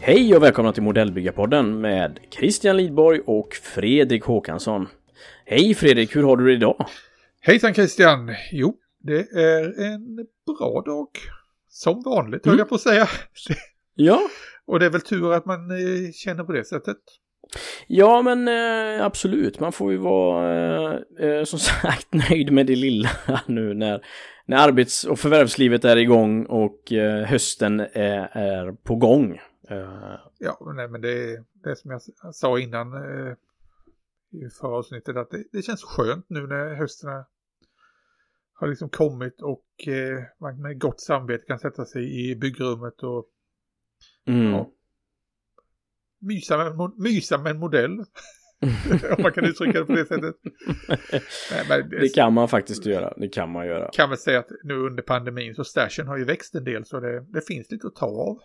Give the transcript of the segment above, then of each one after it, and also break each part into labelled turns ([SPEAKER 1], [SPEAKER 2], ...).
[SPEAKER 1] Hej och välkomna till Modellbyggarpodden med Christian Lidborg och Fredrik Håkansson. Hej Fredrik, hur har du det idag?
[SPEAKER 2] Hejsan Christian! Jo, det är en bra dag. Som vanligt höll
[SPEAKER 1] Mm.
[SPEAKER 2] jag på att säga.
[SPEAKER 1] Ja,
[SPEAKER 2] Och det är väl tur att man eh, känner på det sättet.
[SPEAKER 1] ja men eh, absolut. Man får ju vara eh, eh, som sagt nöjd med det lilla nu när, när arbets och förvärvslivet är igång och eh, hösten är, är på gång. Eh,
[SPEAKER 2] Ja, nej men det är det som jag sa innan eh, i förra avsnittet att det, det känns skönt nu när hösten har liksom kommit och eh, man med gott samvete kan sätta sig i byggrummet och
[SPEAKER 1] mm.
[SPEAKER 2] Ja. mysa med, mysa med en modell. Om man kan uttrycka det på det sättet. Nej, men
[SPEAKER 1] Det kan man faktiskt göra. Det kan man göra.
[SPEAKER 2] kan väl säga att nu under pandemin så stashen har ju växt en del så det, det finns lite att ta av.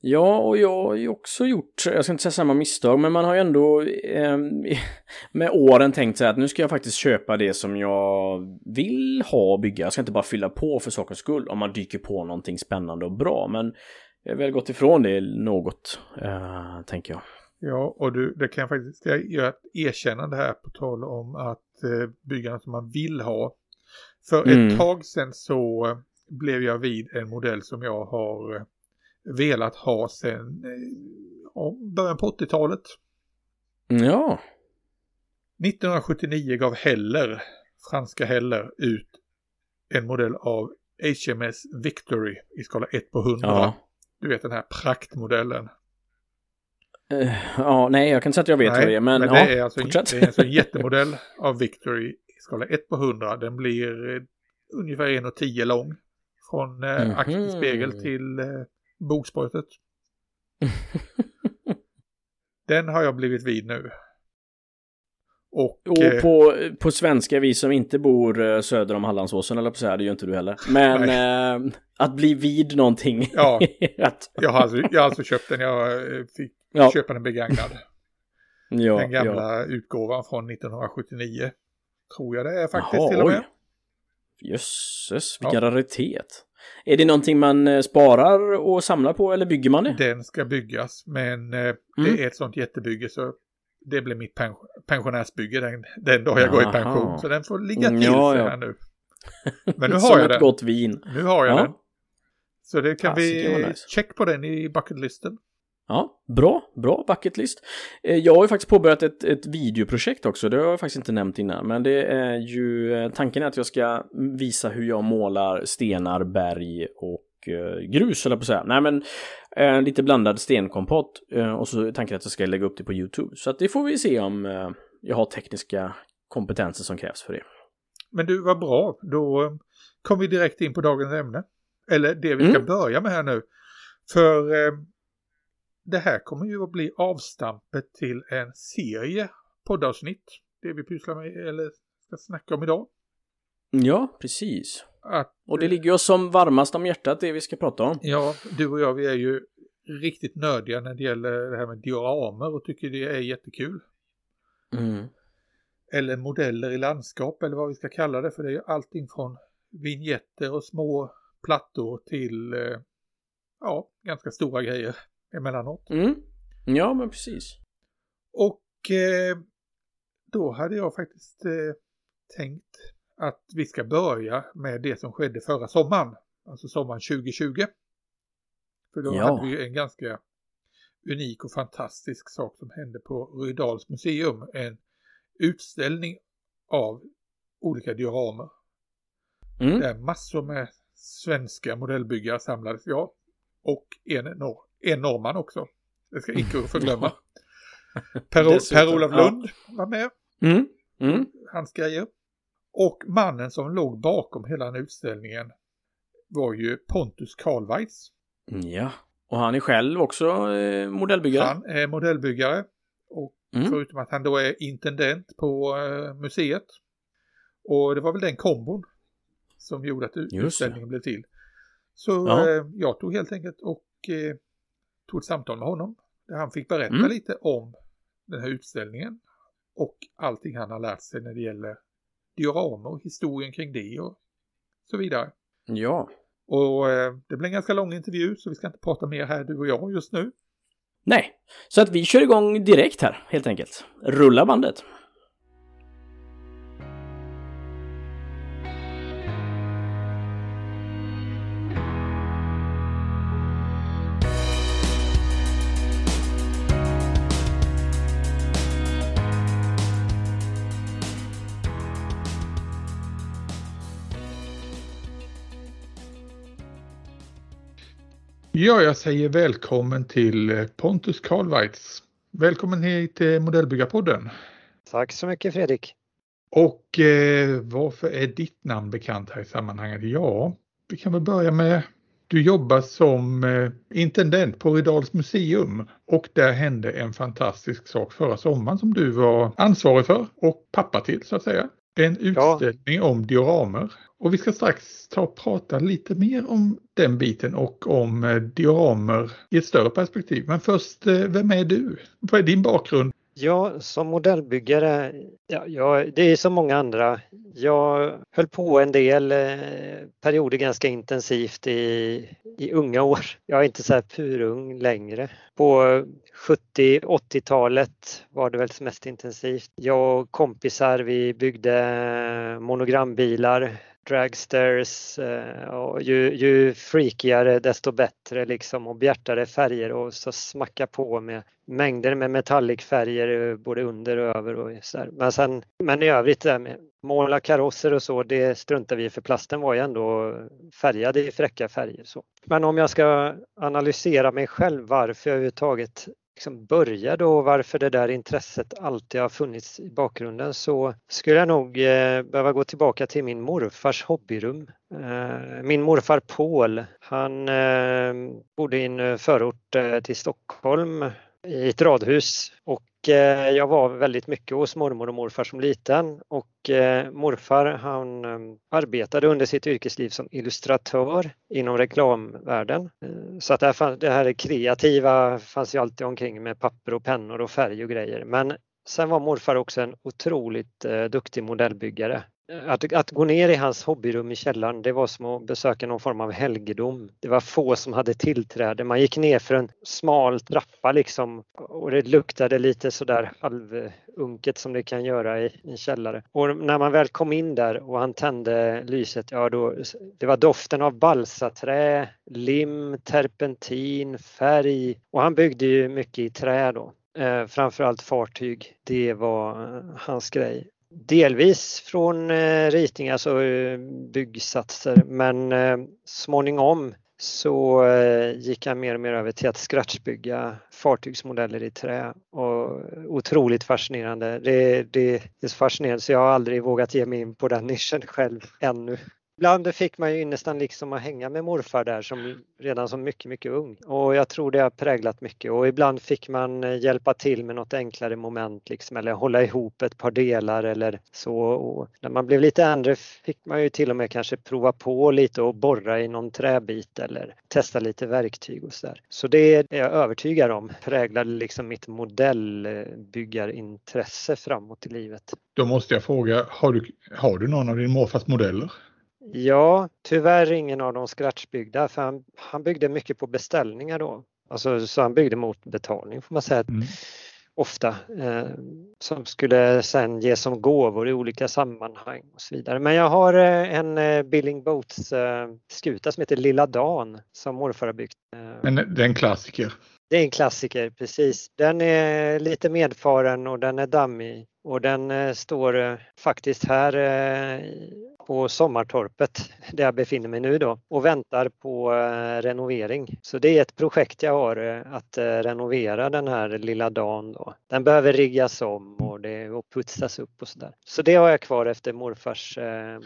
[SPEAKER 1] Ja, och jag har ju också gjort, jag ska inte säga samma misstag, men man har ju ändå eh, med åren tänkt sig att nu ska jag faktiskt köpa det som jag vill ha och bygga. Jag ska inte bara fylla på för sakens skull om man dyker på någonting spännande och bra. Men jag har väl gått ifrån det något, eh, tänker jag.
[SPEAKER 2] Ja, och du, det kan jag faktiskt jag göra ett erkännande här på tal om att eh, bygga något som man vill ha. För
[SPEAKER 1] Mm.
[SPEAKER 2] ett tag sedan så blev jag vid en modell som jag har eh, velat ha sedan eh, ja, början på 80-talet.
[SPEAKER 1] Ja,
[SPEAKER 2] 1979 gav Heller, franska Heller, ut en modell av HMS Victory i skala 1 på 100.
[SPEAKER 1] ja.
[SPEAKER 2] Du vet den här praktmodellen.
[SPEAKER 1] Eh, ja, nej, jag kan inte säga att jag vet vad det är, men,
[SPEAKER 2] det,
[SPEAKER 1] ja,
[SPEAKER 2] är alltså,
[SPEAKER 1] fortsätt.
[SPEAKER 2] det är alltså en jättemodell av Victory i skala 1 på 100. Den blir eh, ungefär 1,10 lång. Från eh,
[SPEAKER 1] Mhm.
[SPEAKER 2] akterspegel till eh, bogspåret. Den har jag blivit vid nu. Och,
[SPEAKER 1] Och
[SPEAKER 2] eh,
[SPEAKER 1] på, på svenska, vi som inte bor eh, söder om Hallandsåsen, eller på så här, det gör inte du heller. Men eh, att bli vid någonting.
[SPEAKER 2] Ja.
[SPEAKER 1] att,
[SPEAKER 2] jag, har alltså, jag har alltså köpt den. Jag eh, fick
[SPEAKER 1] ja,
[SPEAKER 2] köpa den begagnad.
[SPEAKER 1] ja,
[SPEAKER 2] den gamla
[SPEAKER 1] ja.
[SPEAKER 2] utgåvan från 1979. Tror jag det är faktiskt
[SPEAKER 1] Jaha,
[SPEAKER 2] till och med.
[SPEAKER 1] oj. Jösses, vilken raritet. Är det någonting man eh, sparar och samlar på eller bygger man det?
[SPEAKER 2] Den ska byggas men eh,
[SPEAKER 1] Mm.
[SPEAKER 2] det är ett sånt jättebygge så det blir mitt pension, pensionärsbygge den, den dag jag går i pension. Så den får ligga
[SPEAKER 1] Mm,
[SPEAKER 2] till
[SPEAKER 1] ja,
[SPEAKER 2] sig
[SPEAKER 1] ja.
[SPEAKER 2] här nu. Men nu har jag den.
[SPEAKER 1] gott vin.
[SPEAKER 2] Nu har jag
[SPEAKER 1] Ja.
[SPEAKER 2] den. Så det kan
[SPEAKER 1] Fasiken,
[SPEAKER 2] vi
[SPEAKER 1] nice.
[SPEAKER 2] check på den i bucketlisten.
[SPEAKER 1] Ja, bra, bra bucketlist. Eh, Jag har ju faktiskt påbörjat ett, ett videoprojekt också, det har jag faktiskt inte nämnt innan. Men det är ju, eh, tanken är att jag ska visa hur jag målar stenar, berg och eh, grus, eller på att säga. Nej men, eh, lite blandad stenkompott. Eh, och så är tanken att jag ska lägga upp det på YouTube. Så att det får vi se om eh, jag har tekniska kompetenser som krävs för det.
[SPEAKER 2] Men du, vad bra. Då kom vi direkt in på dagens ämne. Eller det vi ska
[SPEAKER 1] Mm.
[SPEAKER 2] börja med här nu. För det här kommer ju att bli avstampet till en serie poddavsnitt. Det vi pysslar med eller ska snacka om idag.
[SPEAKER 1] Ja, precis.
[SPEAKER 2] Att,
[SPEAKER 1] Och det ligger oss som varmast om hjärtat det vi ska prata om.
[SPEAKER 2] ja, du och jag vi är ju riktigt nördiga när det gäller det här med dioramer och tycker det är jättekul.
[SPEAKER 1] Mm.
[SPEAKER 2] Eller modeller i landskap eller vad vi ska kalla det för det är ju allting från vignetter och små plattor till eh, ja, ganska stora grejer emellanåt.
[SPEAKER 1] Mm. Ja, men precis.
[SPEAKER 2] Och eh, då hade jag faktiskt eh, tänkt att vi ska börja med det som skedde förra sommaren, alltså sommaren 2020. För då
[SPEAKER 1] Ja.
[SPEAKER 2] hade vi en ganska unik och fantastisk sak som hände på Rydals museum. En utställning av olika dioramer.
[SPEAKER 1] Mm.
[SPEAKER 2] Där massor med svenska modellbyggare samlades. Ja, och en, nor- en norrman också. Det ska icke förglömma. Per- Per-Olof
[SPEAKER 1] ja.
[SPEAKER 2] Lund var med.
[SPEAKER 1] Mm. Mm.
[SPEAKER 2] Hans grejer. Och mannen som låg bakom hela den utställningen var ju Pontus Karlweitz.
[SPEAKER 1] Ja, och han är själv också eh, modellbyggare.
[SPEAKER 2] Han är modellbyggare. Och
[SPEAKER 1] Mm.
[SPEAKER 2] förutom att han då är intendent på eh, museet. Och det var väl den kombon som gjorde att utställningen blev till. Så
[SPEAKER 1] Ja.
[SPEAKER 2] eh, jag tog helt enkelt och eh, tog ett samtal med honom. Där han fick berätta
[SPEAKER 1] Mm.
[SPEAKER 2] lite om den här utställningen. Och allting han har lärt sig när det gäller dioramer och historien kring det och så vidare.
[SPEAKER 1] Ja.
[SPEAKER 2] Och eh, det blir en ganska lång intervju så vi ska inte prata mer här du och jag just nu.
[SPEAKER 1] Nej, så att vi kör igång direkt här helt enkelt. Rulla bandet.
[SPEAKER 2] Ja, jag säger välkommen till eh, Pontus Karlweitz. Välkommen hit till Modellbyggarpodden.
[SPEAKER 3] Tack så mycket Fredrik.
[SPEAKER 2] Och eh, varför är ditt namn bekant här i sammanhanget? Ja, vi kan väl börja med du jobbar som eh, intendent på Rydals museum och där hände en fantastisk sak förra sommaren som du var ansvarig för och pappa till så att säga. En utställning ja. om dioramer. Och vi ska strax ta och prata lite mer om den biten och om eh, dioramer i ett större perspektiv. Men först, eh, vem är du? Vad är din bakgrund?
[SPEAKER 3] Ja, som modellbyggare, ja, jag, det är som många andra. Jag höll på en del eh, perioder ganska intensivt i, i unga år. Jag är inte så här purung längre. På 70-80-talet var det väl som mest intensivt. Jag och kompisar, vi byggde eh, monogrambilar dragsters eh, och ju, ju freakigare desto bättre liksom och bjärtare färger och så smacka på med mängder med metallicfärger eh, både under och över och så där. Men sen, men i övrigt det med måla karosser och så, det struntar vi i för plasten var ju ändå färgad i fräcka färger. Så. Men om jag ska analysera mig själv varför jag överhuvudtaget liksom började och varför det där intresset alltid har funnits i bakgrunden så skulle jag nog eh, behöva gå tillbaka till min morfars hobbyrum. Eh, min morfar Paul, han eh, bodde i en förort till Stockholm i ett radhus och Eh, jag var väldigt mycket hos mormor och morfar som liten och eh, morfar han eh, arbetade under sitt yrkesliv som illustratör inom reklamvärlden. Så att det här, det här kreativa fanns ju alltid omkring med papper och pennor och färg och grejer. Men sen var morfar också en otroligt duktig modellbyggare att, att, gå ner i hans hobbyrum i källaren, det var som att besöka någon form av helgedom. Det var få som hade tillträde. Man gick ner för en smal trappa liksom och det luktade lite sådär halvunket som det kan göra i en källare. Och när man väl kom in där och han tände lyset, ja då, det var doften av balsaträ, lim, terpentin, färg och han byggde ju mycket i trä då. Eh, framförallt fartyg, det var eh, hans grej. Delvis från eh, ritningar, alltså eh, byggsatser, men eh, småningom så gick han mer och mer över till att scratchbygga fartygsmodeller i trä. Och otroligt fascinerande. Det, det är så fascinerande så jag har aldrig vågat ge mig in på den nischen själv ännu ibland fick man ju nästan liksom att hänga med morfar där som redan som mycket, mycket ung. Och jag tror det har präglat mycket och ibland fick man eh, hjälpa till med något enklare moment liksom eller hålla ihop ett par delar eller så. Och när man blev lite äldre fick man ju till och med kanske prova på lite och borra i någon träbit eller testa lite verktyg och så där. Så det är jag övertygad om präglade liksom mitt modellbyggarintresse framåt i livet.
[SPEAKER 2] Då måste jag fråga, har du, har du någon av din morfars modeller?
[SPEAKER 3] Ja, tyvärr ingen av dem scratchbyggda för han, han byggde mycket på beställningar då. Alltså, så han byggde mot betalning får man säga. Mm. Ofta. Eh, som skulle sen ges som gåvor i olika sammanhang och så vidare. Men jag har eh, en eh, Billing Boats eh, skuta som heter Lilla Dan som morfar har byggt.
[SPEAKER 2] Eh. Men det är en klassiker?
[SPEAKER 3] Det är en klassiker, precis. Den är lite medfaren och den är dammig och den eh, står eh, faktiskt här eh, på Sommartorpet där jag befinner mig nu då och väntar på renovering. Så det är ett projekt jag har att renovera den här lilla dagen då. Den behöver riggas om och, det, och putsas upp och sådär. Så det har jag kvar efter morfars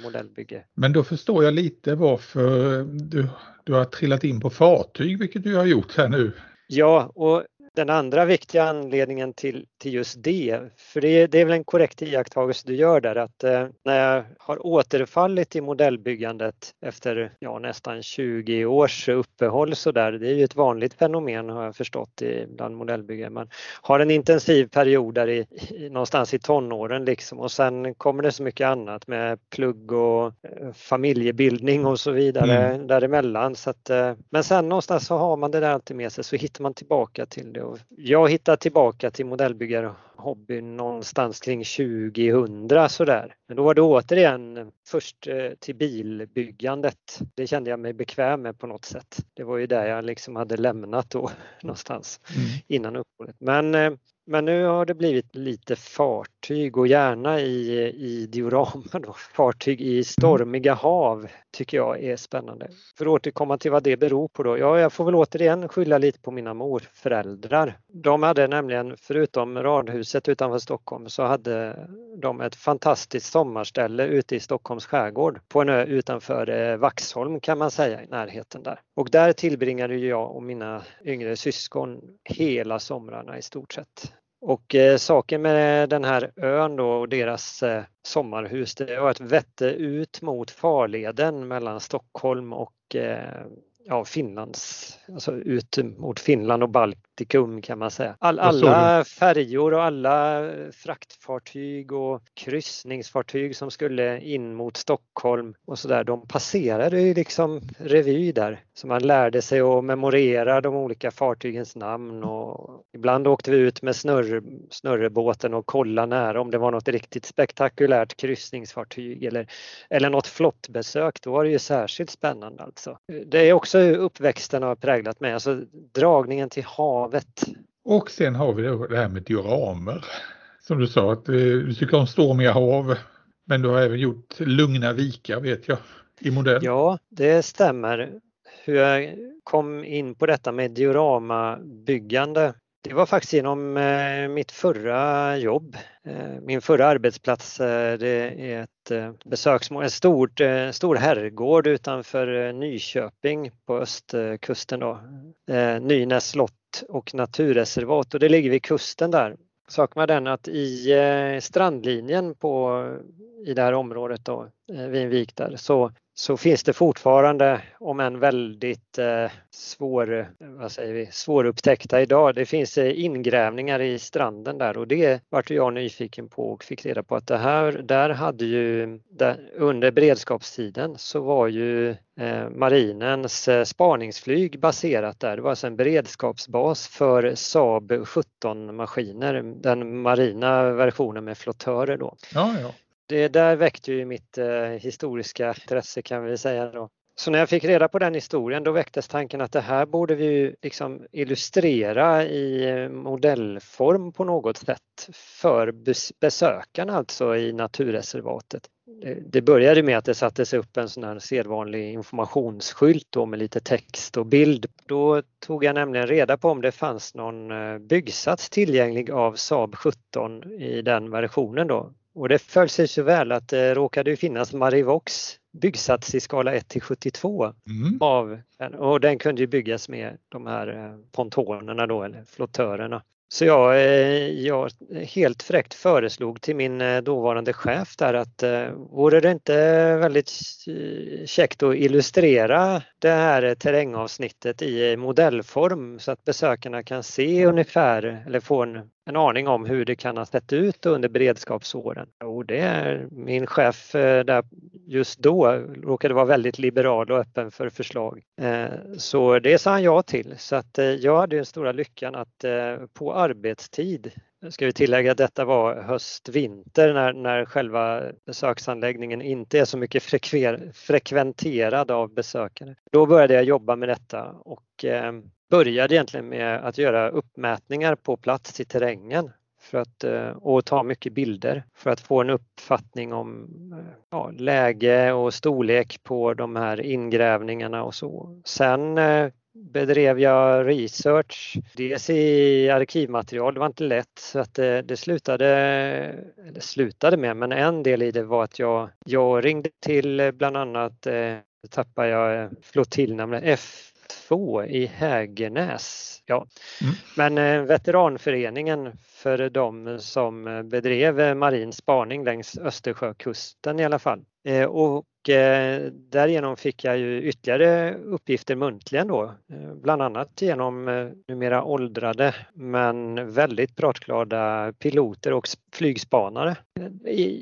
[SPEAKER 3] modellbygge.
[SPEAKER 2] Men då förstår jag lite varför du, du har trillat in på fartyg, vilket du har gjort här nu.
[SPEAKER 3] Ja, och den andra viktiga anledningen till, till just det, för det, det är väl en korrekt iakttagelse du gör där att eh, när jag har återfallit i modellbyggandet efter ja, nästan 20 års uppehåll så där, det är ju ett vanligt fenomen har jag förstått i, bland modellbyggare. Man har en intensiv period där i, i, någonstans i tonåren liksom och sen kommer det så mycket annat med plugg och eh, familjebildning och så vidare mm. däremellan. Så att, eh, men sen någonstans så har man det där alltid med sig så hittar man tillbaka till det. Och jag hittar tillbaka till modellbyggarhobbyn någonstans kring 2000 sådär. Men då var det återigen först eh, till bilbyggandet. Det kände jag mig bekväm med på något sätt. Det var ju där jag liksom hade lämnat då någonstans mm. innan uppehållet. Men men nu har det blivit lite fartyg och gärna i, i diorama då. Fartyg i stormiga hav tycker jag är spännande. För att återkomma till vad det beror på då. Ja, jag får väl återigen skylla lite på mina morföräldrar. De hade nämligen, förutom radhuset utanför Stockholm, så hade de ett fantastiskt sommarställe ute i Stockholms skärgård på en ö utanför eh, Vaxholm kan man säga i närheten där. Och där tillbringade jag och mina yngre syskon hela somrarna i stort sett. Och eh, saken med den här ön då och deras eh, sommarhus det var att vette ut mot farleden mellan Stockholm och eh, ja, Finlands, alltså ut mot Finland och Baltikum kan man säga. All, alla färjor och alla fraktfartyg och kryssningsfartyg som skulle in mot Stockholm och så där, de passerade ju liksom revy där. Så man lärde sig att memorera de olika fartygens namn och ibland åkte vi ut med snurr, snurrebåten och kolla nära om det var något riktigt spektakulärt kryssningsfartyg eller, eller något flottbesök. Då var det ju särskilt spännande alltså. Det är också uppväxten har präglat mig, alltså dragningen till havet.
[SPEAKER 2] Och sen har vi det här med dioramer. Som du sa, att eh, du tycker om stormiga hav. Men du har även gjort lugna vikar vet jag i modell.
[SPEAKER 3] Ja, det stämmer. Hur jag kom in på detta med dioramabyggande det var faktiskt genom eh, mitt förra jobb. Eh, min förra arbetsplats eh, det är ett besöksmål, en stort, stor herrgård utanför Nyköping på östkusten. Då. Nynäs slott och naturreservat och det ligger vid kusten där. Saken var den att i strandlinjen på, i det här området då, Eh, vid en vik där, så så finns det fortfarande, om än väldigt eh, svår, eh, vad säger vi, svårupptäckta idag, det finns eh, ingrävningar i stranden där och det vart jag nyfiken på och fick reda på att det här, där hade ju, där, under beredskapstiden så var ju eh, marinens eh, spaningsflyg baserat där. Det var alltså en beredskapsbas för Saab 17 maskiner, den marina versionen med flottörer då.
[SPEAKER 2] Ja, ja
[SPEAKER 3] det där väckte ju mitt eh, historiska intresse kan vi säga då. Så när jag fick reda på den historien då väcktes tanken att det här borde vi liksom illustrera i eh, modellform på något sätt för besökarna alltså i naturreservatet. Det började med att det sattes upp en sån här sedvanlig informationsskylt då med lite text och bild. Då tog jag nämligen reda på om det fanns någon eh, byggsats tillgänglig av Saab 17 i den versionen då och det föll sig så väl att det råkade finnas Marivox byggsats i skala 1 till 72 mm. av och den kunde byggas med de här eh, pontonerna då eller flottörerna. Så jag, eh, jag helt fräckt föreslog till min eh, dåvarande chef där att vore det inte väldigt käckt att illustrera det här terrängavsnittet i modellform så att besökarna kan se ungefär eller få en en aning om hur det kan ha sett ut under beredskapsåren. Och det är min chef eh, där just då råkade vara väldigt liberal och öppen för förslag. Eh, så det sa han ja till. Så att eh, jag hade den stora lyckan att på arbetstid ska vi tillägga att detta var höst-vinter när, när själva besöksanläggningen inte är så mycket frekver, frekventerad av besökare. Då började jag jobba med detta och började egentligen med att göra uppmätningar på plats i terrängen för att, eh, och ta mycket bilder för att få en uppfattning om eh, ja, läge och storlek på de här ingrävningarna och så. Sen eh, bedrev jag research, dels i arkivmaterial, det var inte lätt så att det, det slutade, eller slutade med, men en del i det var att jag, jag ringde till bland annat, eh, tappade jag flottiljnamnet, F 2 i Hägernäs. Ja. Mm. Men eh, veteranföreningen för de som bedrev marin spaning längs Östersjökusten i alla fall. Eh, och eh, därigenom fick jag ju ytterligare uppgifter muntligen då, eh, bland annat genom eh, numera åldrade men väldigt pratglada piloter och flygspanare.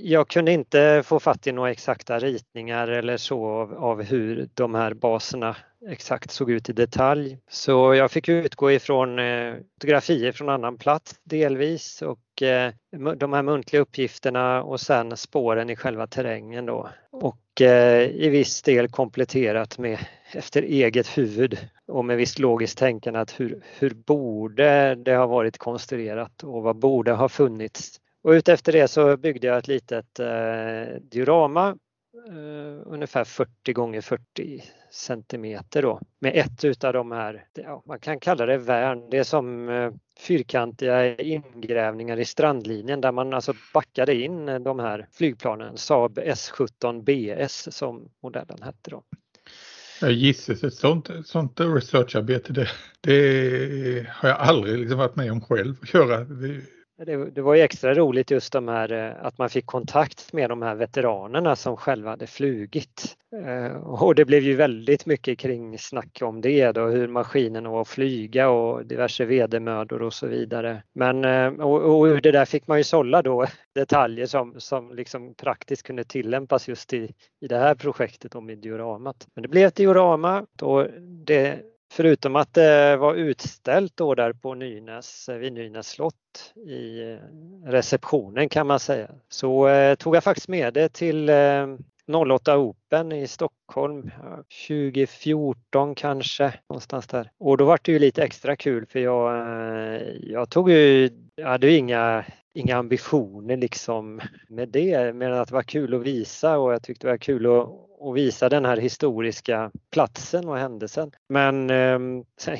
[SPEAKER 3] Jag kunde inte få fatt i några exakta ritningar eller så av, av hur de här baserna exakt såg ut i detalj. Så jag fick utgå ifrån eh, fotografier från annan plats delvis och Eh, de här muntliga uppgifterna och sen spåren i själva terrängen då. Och eh, i viss del kompletterat med efter eget huvud och med visst logiskt tänkande att hur, hur borde det ha varit konstruerat och vad borde ha funnits. Och utefter det så byggde jag ett litet eh, diorama eh, ungefär 40 gånger 40 centimeter då med ett utav de här, ja, man kan kalla det värn, det är som eh, fyrkantiga ingrävningar i strandlinjen där man alltså backade in eh, de här flygplanen, Saab S17 BS som modellen hette då.
[SPEAKER 2] Gisses, ett sånt, sånt researcharbete det, det har jag aldrig liksom varit med om själv att köra.
[SPEAKER 3] Det, det, var ju extra roligt just de här eh, att man fick kontakt med de här veteranerna som själva hade flugit. Eh, och det blev ju väldigt mycket kring snack om det då, hur maskinen var att flyga och diverse vedermödor och så vidare. Men eh, och, och ur det där fick man ju sålla då detaljer som, som liksom praktiskt kunde tillämpas just i, i det här projektet om i dioramat. Men det blev ett diorama och det Förutom att det var utställt då där på Nynäs, eh, vid Nynäs slott i eh, receptionen kan man säga, så eh, tog jag faktiskt med det till 08 Open i Stockholm 2014 kanske någonstans där. Och då var det ju lite extra kul för jag, jag tog ju, jag hade ju inga inga ambitioner liksom med det, mer än att det var kul att visa och jag tyckte det var kul att, och visa den här historiska platsen och händelsen. Men eh,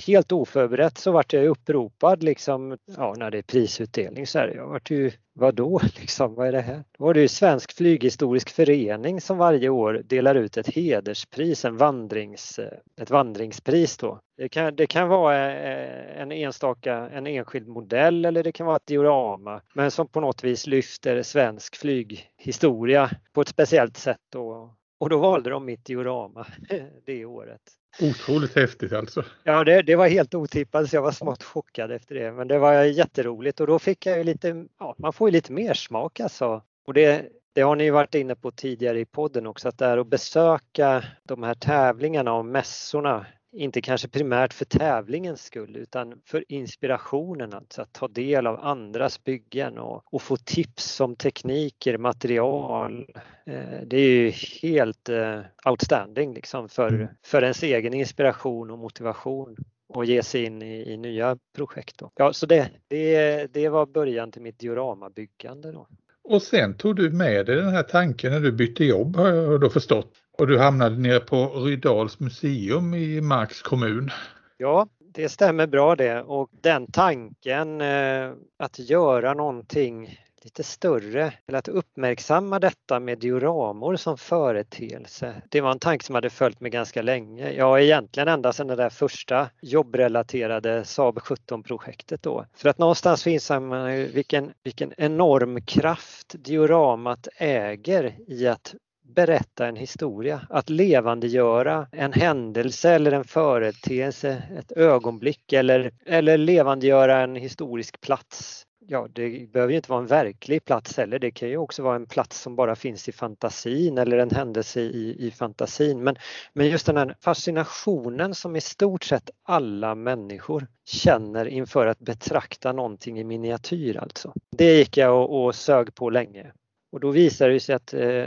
[SPEAKER 3] helt oförberett så vart jag uppropad liksom, ja när det är prisutdelning så här, jag vart ju Vadå liksom, vad är det här? Då var det ju Svensk flyghistorisk förening som varje år delar ut ett hederspris, en vandrings, eh, ett vandringspris då. Det kan, det kan vara eh, en enstaka, en enskild modell eller det kan vara ett diorama, men som på något vis lyfter svensk flyghistoria på ett speciellt sätt då. Och då valde de mitt diorama det året.
[SPEAKER 2] Otroligt häftigt alltså.
[SPEAKER 3] Ja, det, det var helt otippat så jag var smått chockad efter det. Men det var jätteroligt och då fick jag ju lite, ja, man får ju lite mer smak alltså. Och det, det har ni varit inne på tidigare i podden också, att det är att besöka de här tävlingarna och mässorna inte kanske primärt för tävlingens skull utan för inspirationen, alltså att ta del av andras byggen och, och få tips om tekniker, material. Eh, det är ju helt eh, outstanding liksom för, mm. för ens egen inspiration och motivation och ge sig in i, i nya projekt. Då. Ja, så det, det, det var början till mitt dioramabyggande. Då.
[SPEAKER 2] Och sen tog du med dig den här tanken när du bytte jobb har jag då förstått. Och du hamnade nere på Rydals museum i Marks kommun.
[SPEAKER 3] Ja, det stämmer bra det och den tanken eh, att göra någonting lite större eller att uppmärksamma detta med dioramor som företeelse. Det var en tanke som hade följt mig ganska länge. Ja, egentligen ända sedan det där första jobbrelaterade Saab 17-projektet då. För att någonstans finns man vilken, vilken enorm kraft dioramat äger i att berätta en historia, att levandegöra en händelse eller en företeelse, ett ögonblick eller, eller levandegöra en historisk plats. Ja, det behöver ju inte vara en verklig plats heller. Det kan ju också vara en plats som bara finns i fantasin eller en händelse i, i fantasin. Men, men just den här fascinationen som i stort sett alla människor känner inför att betrakta någonting i miniatyr alltså. Det gick jag och, och sög på länge. Och då visade det sig att eh,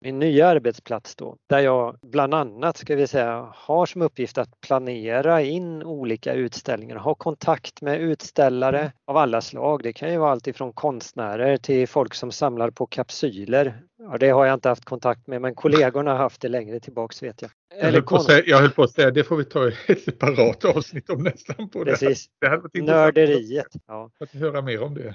[SPEAKER 3] min nya arbetsplats då, där jag bland annat ska vi säga har som uppgift att planera in olika utställningar, ha kontakt med utställare av alla slag. Det kan ju vara allt ifrån konstnärer till folk som samlar på kapsyler. Ja, det har jag inte haft kontakt med men kollegorna har haft det längre tillbaks vet jag.
[SPEAKER 2] Jag höll, konst... säga, jag höll, på att säga, det får vi ta ett separat avsnitt om nästan. På
[SPEAKER 3] Precis.
[SPEAKER 2] Det,
[SPEAKER 3] det Nörderiet. Ja.
[SPEAKER 2] Att höra mer om det.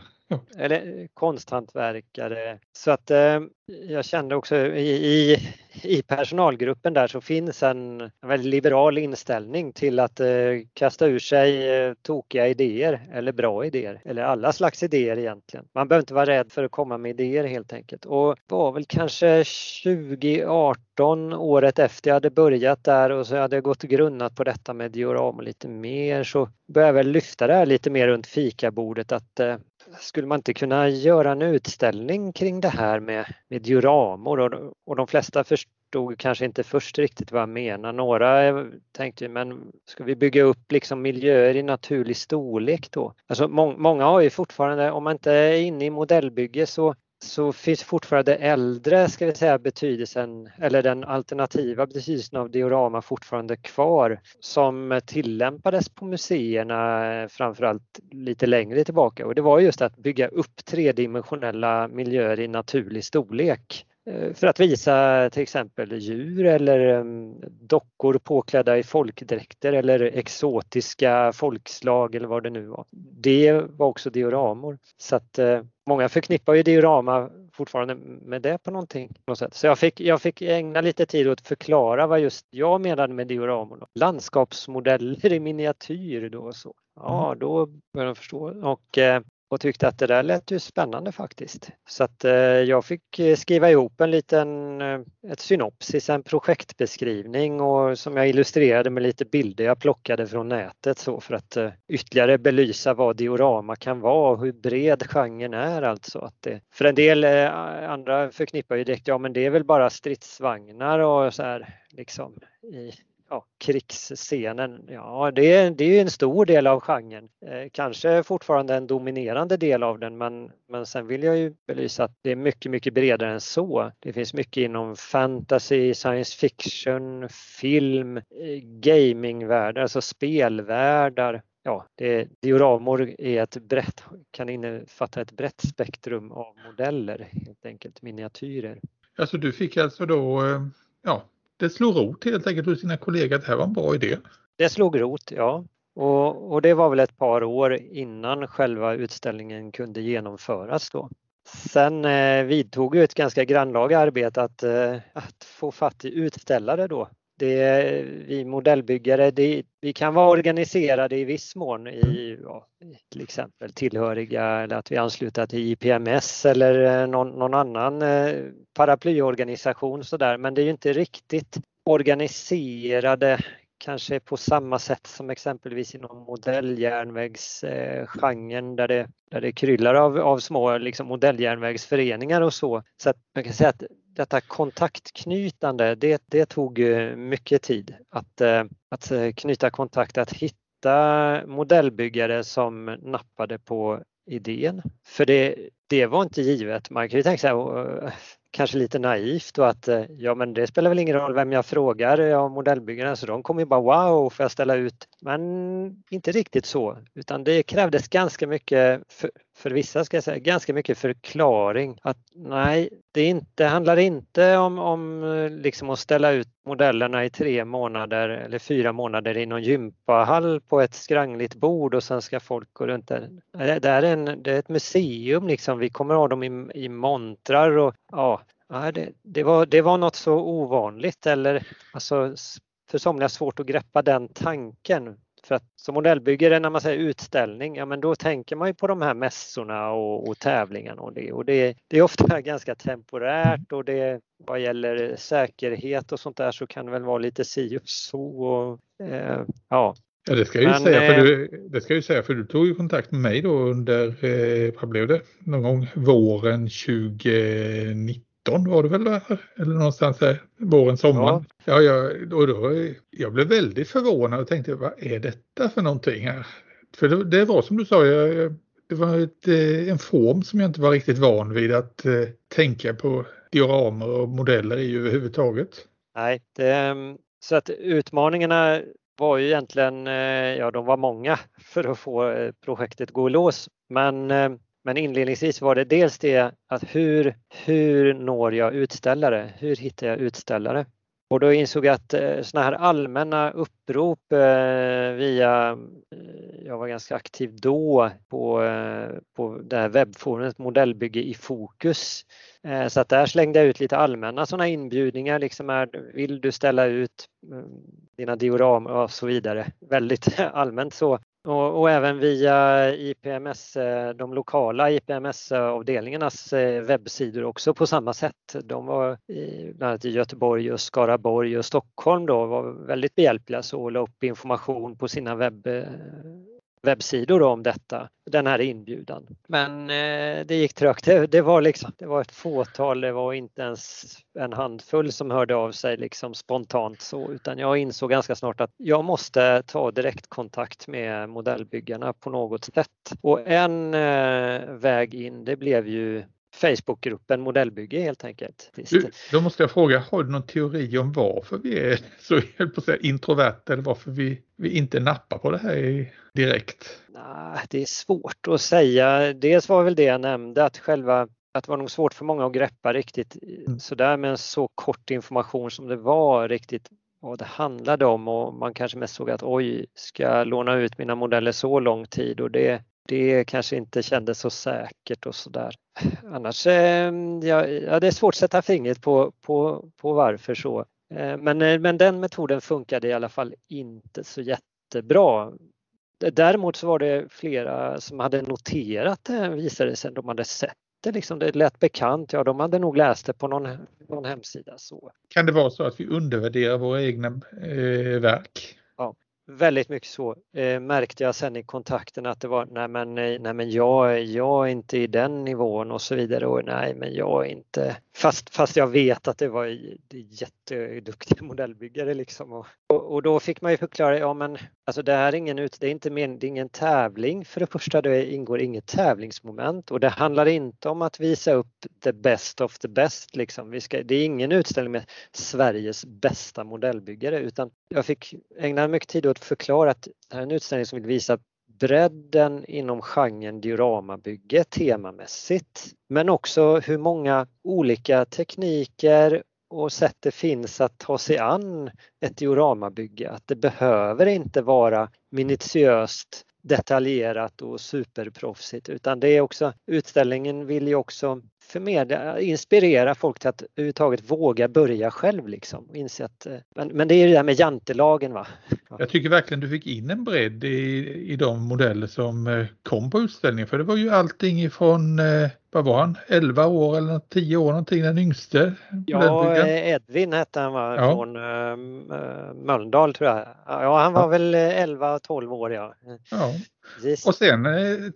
[SPEAKER 3] Eller eh, konsthantverkare. Så att eh, jag kände också i, i, i, personalgruppen där så finns en, en väldigt liberal inställning till att eh, kasta ur sig eh, tokiga idéer eller bra idéer eller alla slags idéer egentligen. Man behöver inte vara rädd för att komma med idéer helt enkelt. Och var väl kanske 2018 året efter jag hade börjat där och så hade jag gått och grunnat på detta med diorama lite mer så började jag väl lyfta det här lite mer runt fikabordet att eh, skulle man inte kunna göra en utställning kring det här med, med dioramor och, och de flesta förstod kanske inte först riktigt vad jag menar. Några tänkte men ska vi bygga upp liksom miljöer i naturlig storlek då? Alltså må, många har ju fortfarande, om man inte är inne i modellbygge så så finns fortfarande äldre, ska vi säga, betydelsen eller den alternativa betydelsen av diorama fortfarande kvar som tillämpades på museerna eh, framförallt lite längre tillbaka och det var just att bygga upp tredimensionella miljöer i naturlig storlek eh, för att visa till exempel djur eller mm, dockor påklädda i folkdräkter eller exotiska folkslag eller vad det nu var. Det var också dioramor. Så att eh, många förknippar ju diorama fortfarande med det på någonting. På något sätt. Så jag fick, jag fick ägna lite tid åt att förklara vad just jag menade med dioramor. Landskapsmodeller i miniatyr då och så. Ja, mm. då började jag förstå. Och eh, och tyckte att det där lät ju spännande faktiskt. Så att eh, jag fick eh, skriva ihop en liten eh, ett synopsis, en projektbeskrivning och som jag illustrerade med lite bilder jag plockade från nätet så för att ytterligare belysa vad diorama kan vara och hur bred genren är alltså. Att det, för en del andra förknippar ju direkt, ja men det är väl bara stridsvagnar och så här liksom i ja, krigsscenen, ja det är, det är en stor del av genren. Eh, kanske fortfarande en dominerande del av den men, men sen vill jag ju belysa att det är mycket, mycket bredare än så. Det finns mycket inom fantasy, science fiction, film, eh, gamingvärldar, alltså spelvärldar. Ja, det, dioramor är ett brett, kan innefatta ett brett spektrum av modeller, helt enkelt miniatyrer.
[SPEAKER 2] Alltså du fick alltså då eh, ja, det slog rot helt enkelt hos sina kollegor att det här var en bra idé.
[SPEAKER 3] Det slog rot, ja. Och, och, det var väl ett par år innan själva utställningen kunde genomföras då. Sen eh, vidtog ju ett ganska grannlaga arbete att, eh, att få fatt i utställare då det, vi modellbyggare, det, vi kan vara organiserade i viss mån i ja, till exempel tillhöriga eller att vi är anslutna till IPMS eller eh, någon, någon annan eh, paraplyorganisation sådär men det är ju inte riktigt organiserade kanske på samma sätt som exempelvis inom modelljärnvägsgenren eh, där det, där det kryllar av, av små liksom modelljärnvägsföreningar och så. Så att man kan säga att detta kontaktknytande, det, det tog eh, mycket tid att, eh, att eh, knyta kontakt, att hitta modellbyggare som nappade på idén. För det, det var inte givet. Man kan ju tänka sig kanske lite naivt och att ja men det spelar väl ingen roll vem jag frågar av modellbyggarna så de kommer ju bara wow får jag ställa ut. Men inte riktigt så utan det krävdes ganska mycket för, vissa ska jag säga ganska mycket förklaring att nej det inte, handlar inte om, om eh, liksom att ställa ut modellerna i tre månader eller fyra månader i någon gympahall på ett skrangligt bord och sen ska folk gå runt där. Det är, en, det är ett museum liksom. Vi kommer ha dem i, i montrar och ja, det, det, var, det var något så ovanligt eller alltså för somliga svårt att greppa den tanken. För att som modellbyggare när man säger utställning, ja men då tänker man ju på de här mässorna och, och tävlingarna och det. Och det, det är ofta ganska temporärt och det vad gäller säkerhet och sånt där så kan det väl vara lite si och så. Och, eh, ja.
[SPEAKER 2] Ja, det ska, jag ju säga, för du, eh, det ska jag säga för du tog ju kontakt med mig då under, eh, vad blev det, någon gång våren 2019 19 var det väl där? Eller någonstans där, våren, sommaren. Ja. Ja, jag, och då, jag blev väldigt förvånad och tänkte vad är detta för någonting här? För det, det var som du sa, jag, det var ett, eh, en form som jag inte var riktigt van vid att eh, tänka på dioramer och modeller i överhuvudtaget.
[SPEAKER 3] Nej, det, ehm, så att utmaningarna var ju egentligen, eh, ja de var många för att få projektet gå i lås. Men men inledningsvis var det dels det att hur, hur når jag utställare? Hur hittar jag utställare? Och då insåg jag att eh, sådana här allmänna upprop eh, via, eh, jag var ganska aktiv då på, på det här webbforumet Modellbygge i fokus. Så att där slängde jag ut lite allmänna sådana inbjudningar, liksom är, vill du ställa ut mm, dina dioram och så vidare. Väldigt allmänt så. Och, och, även via IPMS, eh, de lokala IPMS-avdelningarnas eh, webbsidor också på samma sätt. De var i, bland annat i Göteborg och Skaraborg och Stockholm då var väldigt behjälpliga så la upp information på sina webb, eh, webbsidor om detta, den här inbjudan. Men eh, det gick trögt. Det, det, var liksom, det var ett fåtal, det var inte ens en handfull som hörde av sig liksom spontant så, utan jag insåg ganska snart att jag måste ta direktkontakt med modellbyggarna på något sätt. Och en eh, väg in, det blev ju Facebookgruppen Modellbygge helt enkelt.
[SPEAKER 2] Du, då måste jag fråga, har du någon teori om varför vi är så på säga, introverta eller varför vi, vi inte nappar på det här direkt?
[SPEAKER 3] Nej, det är svårt att säga. Dels var väl det jag nämnde att själva att det var nog svårt för många att greppa riktigt mm. sådär med en så kort information som det var riktigt vad det handlade om och man kanske mest såg att oj, ska jag låna ut mina modeller så lång tid och det, det kanske inte kändes så säkert och sådär. Annars, ehm, ja, ja, det är svårt att sätta fingret på, på, på varför så. Eh, men, eh, men den metoden funkade i alla fall inte så jättebra. Däremot så var det flera som hade noterat det visade det sig, de hade sett det, liksom, det lät bekant, ja de hade nog läst det på någon, någon hemsida. Så.
[SPEAKER 2] Kan det vara så att vi undervärderar våra egna eh, verk?
[SPEAKER 3] Väldigt mycket så. Eh, märkte jag sen i kontakten att det var nej men, nej, men jag, jag är inte i den nivån och så vidare och nej men jag är inte fast, fast jag vet att det var jätteduktiga modellbyggare liksom och, och, och, då fick man ju förklara, ja men alltså det här är ingen, ut, det är inte men, det är ingen tävling för det första, det ingår inget tävlingsmoment och det handlar inte om att visa upp the best of the best liksom. Vi ska, det är ingen utställning med Sveriges bästa modellbyggare utan jag fick ägna mycket tid åt att förklara att det här är en utställning som vill visa bredden inom genren dioramabygge temamässigt. Men också hur många olika tekniker och sätt det finns att ta sig an ett dioramabygge. Att det behöver inte vara minutiöst detaljerat och superproffsigt utan det är också utställningen vill ju också förmedla, inspirera folk till att överhuvudtaget våga börja själv liksom. Inse att, eh, men, men det är ju det här med jantelagen va.
[SPEAKER 2] Jag tycker verkligen du fick in en bredd i, i de modeller som eh, kom på utställningen för det var ju allting ifrån eh, vad var han, 11 år eller 10 år någonting, den yngste?
[SPEAKER 3] Ja, Edvin hette han va, ja. från äh, Mölndal tror jag. Ja, han var ja. väl 11-12 år ja.
[SPEAKER 2] ja. Och sen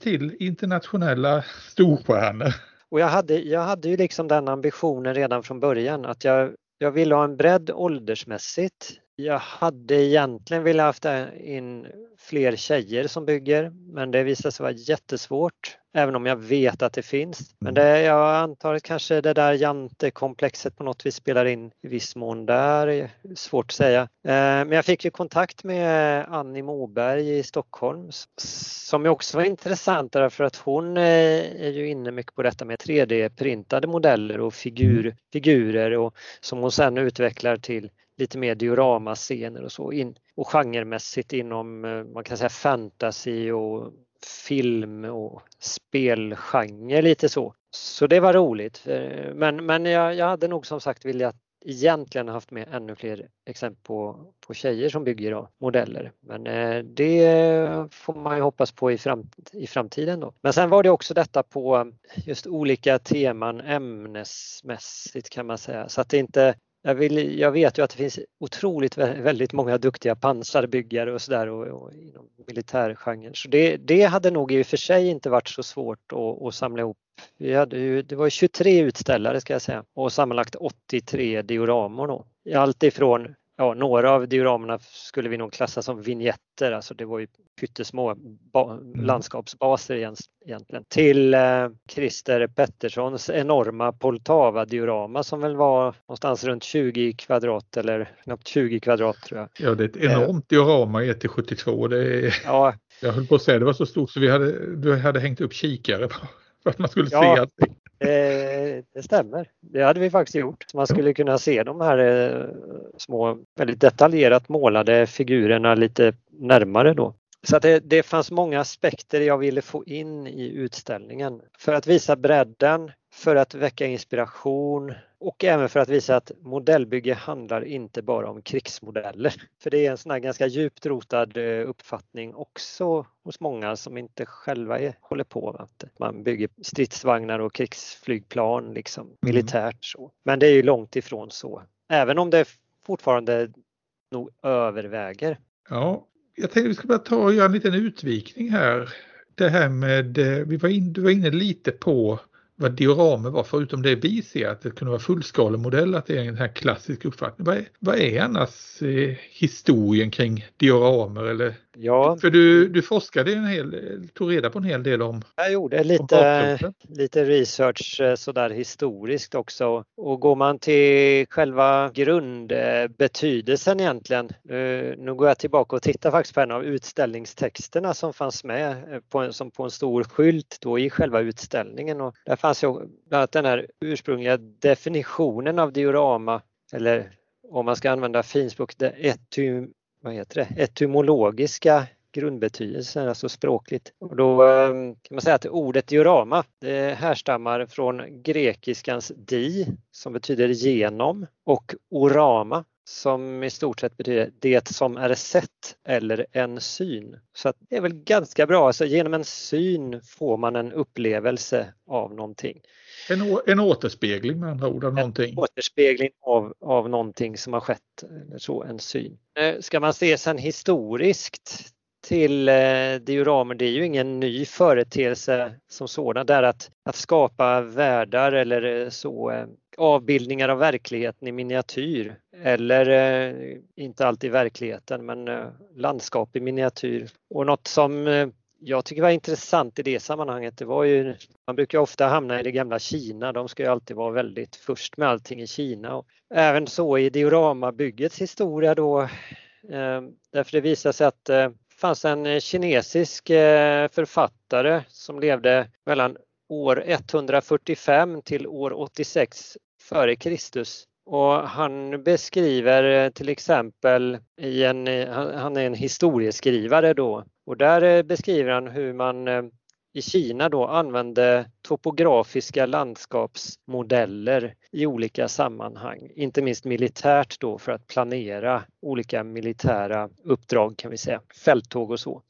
[SPEAKER 2] till internationella storstjärnor.
[SPEAKER 3] Och jag hade, jag hade ju liksom den ambitionen redan från början att jag, jag ville ha en bredd åldersmässigt. Jag hade egentligen velat haft in fler tjejer som bygger men det visade sig vara jättesvårt även om jag vet att det finns. Men mm. det, jag antar att kanske det där jantekomplexet på något vis spelar in i viss mån där. Svårt att säga. Eh, men jag fick ju kontakt med Annie Moberg i Stockholm som också var intressant därför att hon eh, är ju inne mycket på detta med 3D-printade modeller och figur, mm. figurer och som hon sen utvecklar till lite mer dioramascener och så in, och genremässigt inom eh, man kan säga fantasy och film och spelgenre lite så. Så det var roligt. Eh, men, men jag, jag hade nog som sagt velat egentligen haft med ännu fler exempel på, på tjejer som bygger då, modeller. Men eh, det får man ju hoppas på i, fram, i framtiden då. Men sen var det också detta på just olika teman ämnesmässigt kan man säga. Så att det inte jag, vill, jag vet ju att det finns otroligt väldigt många duktiga pansarbyggare och sådär och, och inom militärgenren. Så det, det hade nog i och för sig inte varit så svårt att, att samla ihop. Vi hade ju, det var 23 utställare ska jag säga och sammanlagt 83 dioramor då. Allt ifrån ja, några av dioramerna skulle vi nog klassa som vignetter, alltså det var ju pyttesmå mm. landskapsbaser egentligen. Till eh, Christer Petterssons enorma Poltava-diorama som väl var någonstans runt 20 kvadrat eller knappt 20 kvadrat tror jag.
[SPEAKER 2] Ja, det är ett enormt eh, diorama i 1-72. Det är, ja. Jag höll på att säga det var så stort så vi hade, du hade hängt upp kikare på, för att man skulle ja, se allting.
[SPEAKER 3] Eh, det, stämmer. Det hade vi faktiskt gjort. Man skulle kunna se de här eh, små, väldigt detaljerat målade figurerna lite närmare då. Så det, det fanns många aspekter jag ville få in i utställningen. För att visa bredden, för att väcka inspiration och även för att visa att modellbygge handlar inte bara om krigsmodeller. För det är en sån här ganska djupt rotad eh, uppfattning också hos många som inte själva är, håller på. Att man bygger stridsvagnar och krigsflygplan liksom mm. militärt. Så. Men det är ju långt ifrån så. Även om det fortfarande nog överväger.
[SPEAKER 2] Ja, jag tänkte vi ska bara ta och göra en liten utvikning här. Det här med, eh, vi var in, du var inne lite på vad dioramer var, förutom det vi ser att det kunde vara fullskalemodell, att det är en här klassisk uppfattning. Vad är, vad är annars eh, historien kring dioramer eller
[SPEAKER 3] Ja.
[SPEAKER 2] För du, du forskade en hel, tog reda på en hel del om
[SPEAKER 3] Jag gjorde lite, lite research eh, sådär historiskt också och går man till själva grundbetydelsen egentligen. Eh, nu går jag tillbaka och tittar faktiskt på en av utställningstexterna som fanns med eh, på en, som på en stor skylt då i själva utställningen och där fanns ju bland annat den här ursprungliga definitionen av diorama eller om man ska använda finspråk, etym vad heter det, etymologiska grundbetydelsen, alltså språkligt. Och då ehm, kan man säga att ordet diorama det härstammar från grekiskans di som betyder genom och orama som i stort sett betyder det som är sett eller en syn. Så det är väl ganska bra, alltså genom en syn får man en upplevelse av någonting.
[SPEAKER 2] En, en återspegling med andra ord av någonting.
[SPEAKER 3] En återspegling av, av någonting som har skett, så, en syn. Eh, ska man se sen historiskt till eh, dioramer, det är ju ingen ny företeelse som sådan. Där att, att skapa världar eller eh, så eh, avbildningar av verkligheten i miniatyr eller eh, inte alltid verkligheten men eh, landskap i miniatyr. Och något som eh, jag tycker var intressant i det sammanhanget, det var ju, man brukar ofta hamna i det gamla Kina, de ska ju alltid vara väldigt först med allting i Kina. Och även så i dioramabyggets historia då, eh, därför det visar sig att eh, fanns en eh, kinesisk eh, författare som levde mellan år 145 till år 86 före Kristus. Och han beskriver eh, till exempel i en, han är en historieskrivare då. Och där beskriver han hur man i Kina då använde topografiska landskapsmodeller i olika sammanhang, inte minst militärt då för att planera olika militära uppdrag kan vi säga, fälttåg och så.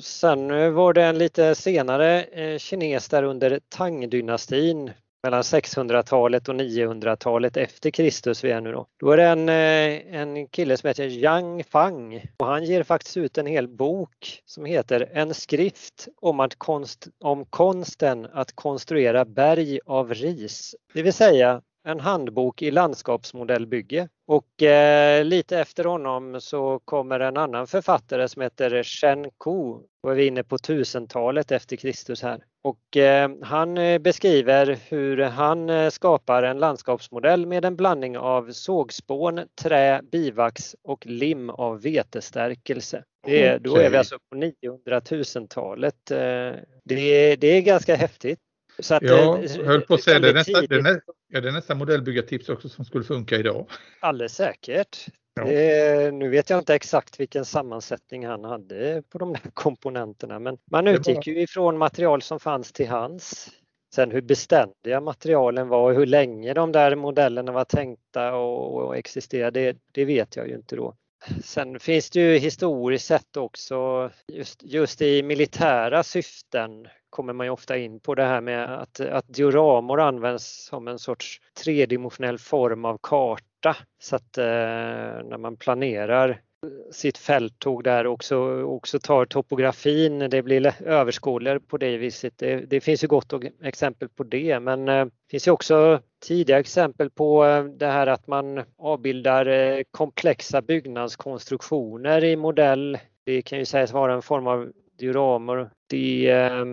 [SPEAKER 3] Sen var det en lite senare eh, kines där under Tang-dynastin mellan 600-talet och 900-talet efter Kristus vi är nu då. Då är det en, eh, en kille som heter Yang Fang och han ger faktiskt ut en hel bok som heter En skrift om, att konst, om konsten att konstruera berg av ris. Det vill säga en handbok i landskapsmodellbygge. Och eh, lite efter honom så kommer en annan författare som heter Shen Ko. Då är vi inne på 1000-talet efter Kristus här. Och eh, han eh, beskriver hur han eh, skapar en landskapsmodell med en blandning av sågspån, trä, bivax och lim av vetestärkelse. Det, är, då är vi alltså på 900 000-talet. Eh, det, det är ganska häftigt.
[SPEAKER 2] Så att, ja, jag höll på att säga det. Nästa, det, är, ja, det är nästa modellbyggartips också som skulle funka idag.
[SPEAKER 3] Alldeles säkert. Ja. Det, nu vet jag inte exakt vilken sammansättning han hade på de där komponenterna men man utgick ju ifrån material som fanns till hands. Sen hur beständiga materialen var och hur länge de där modellerna var tänkta och, och existerade, det, det vet jag ju inte då. Sen finns det ju historiskt sett också just, just i militära syften kommer man ju ofta in på det här med att, att dioramor används som en sorts tredimensionell form av karta. Så att eh, när man planerar sitt fälttåg där också, också tar topografin, det blir överskådligare på det viset. Det, det finns ju gott exempel på det men eh, det finns ju också tidiga exempel på eh, det här att man avbildar eh, komplexa byggnadskonstruktioner i modell. Det kan ju sägas vara en form av dioramor. Det eh,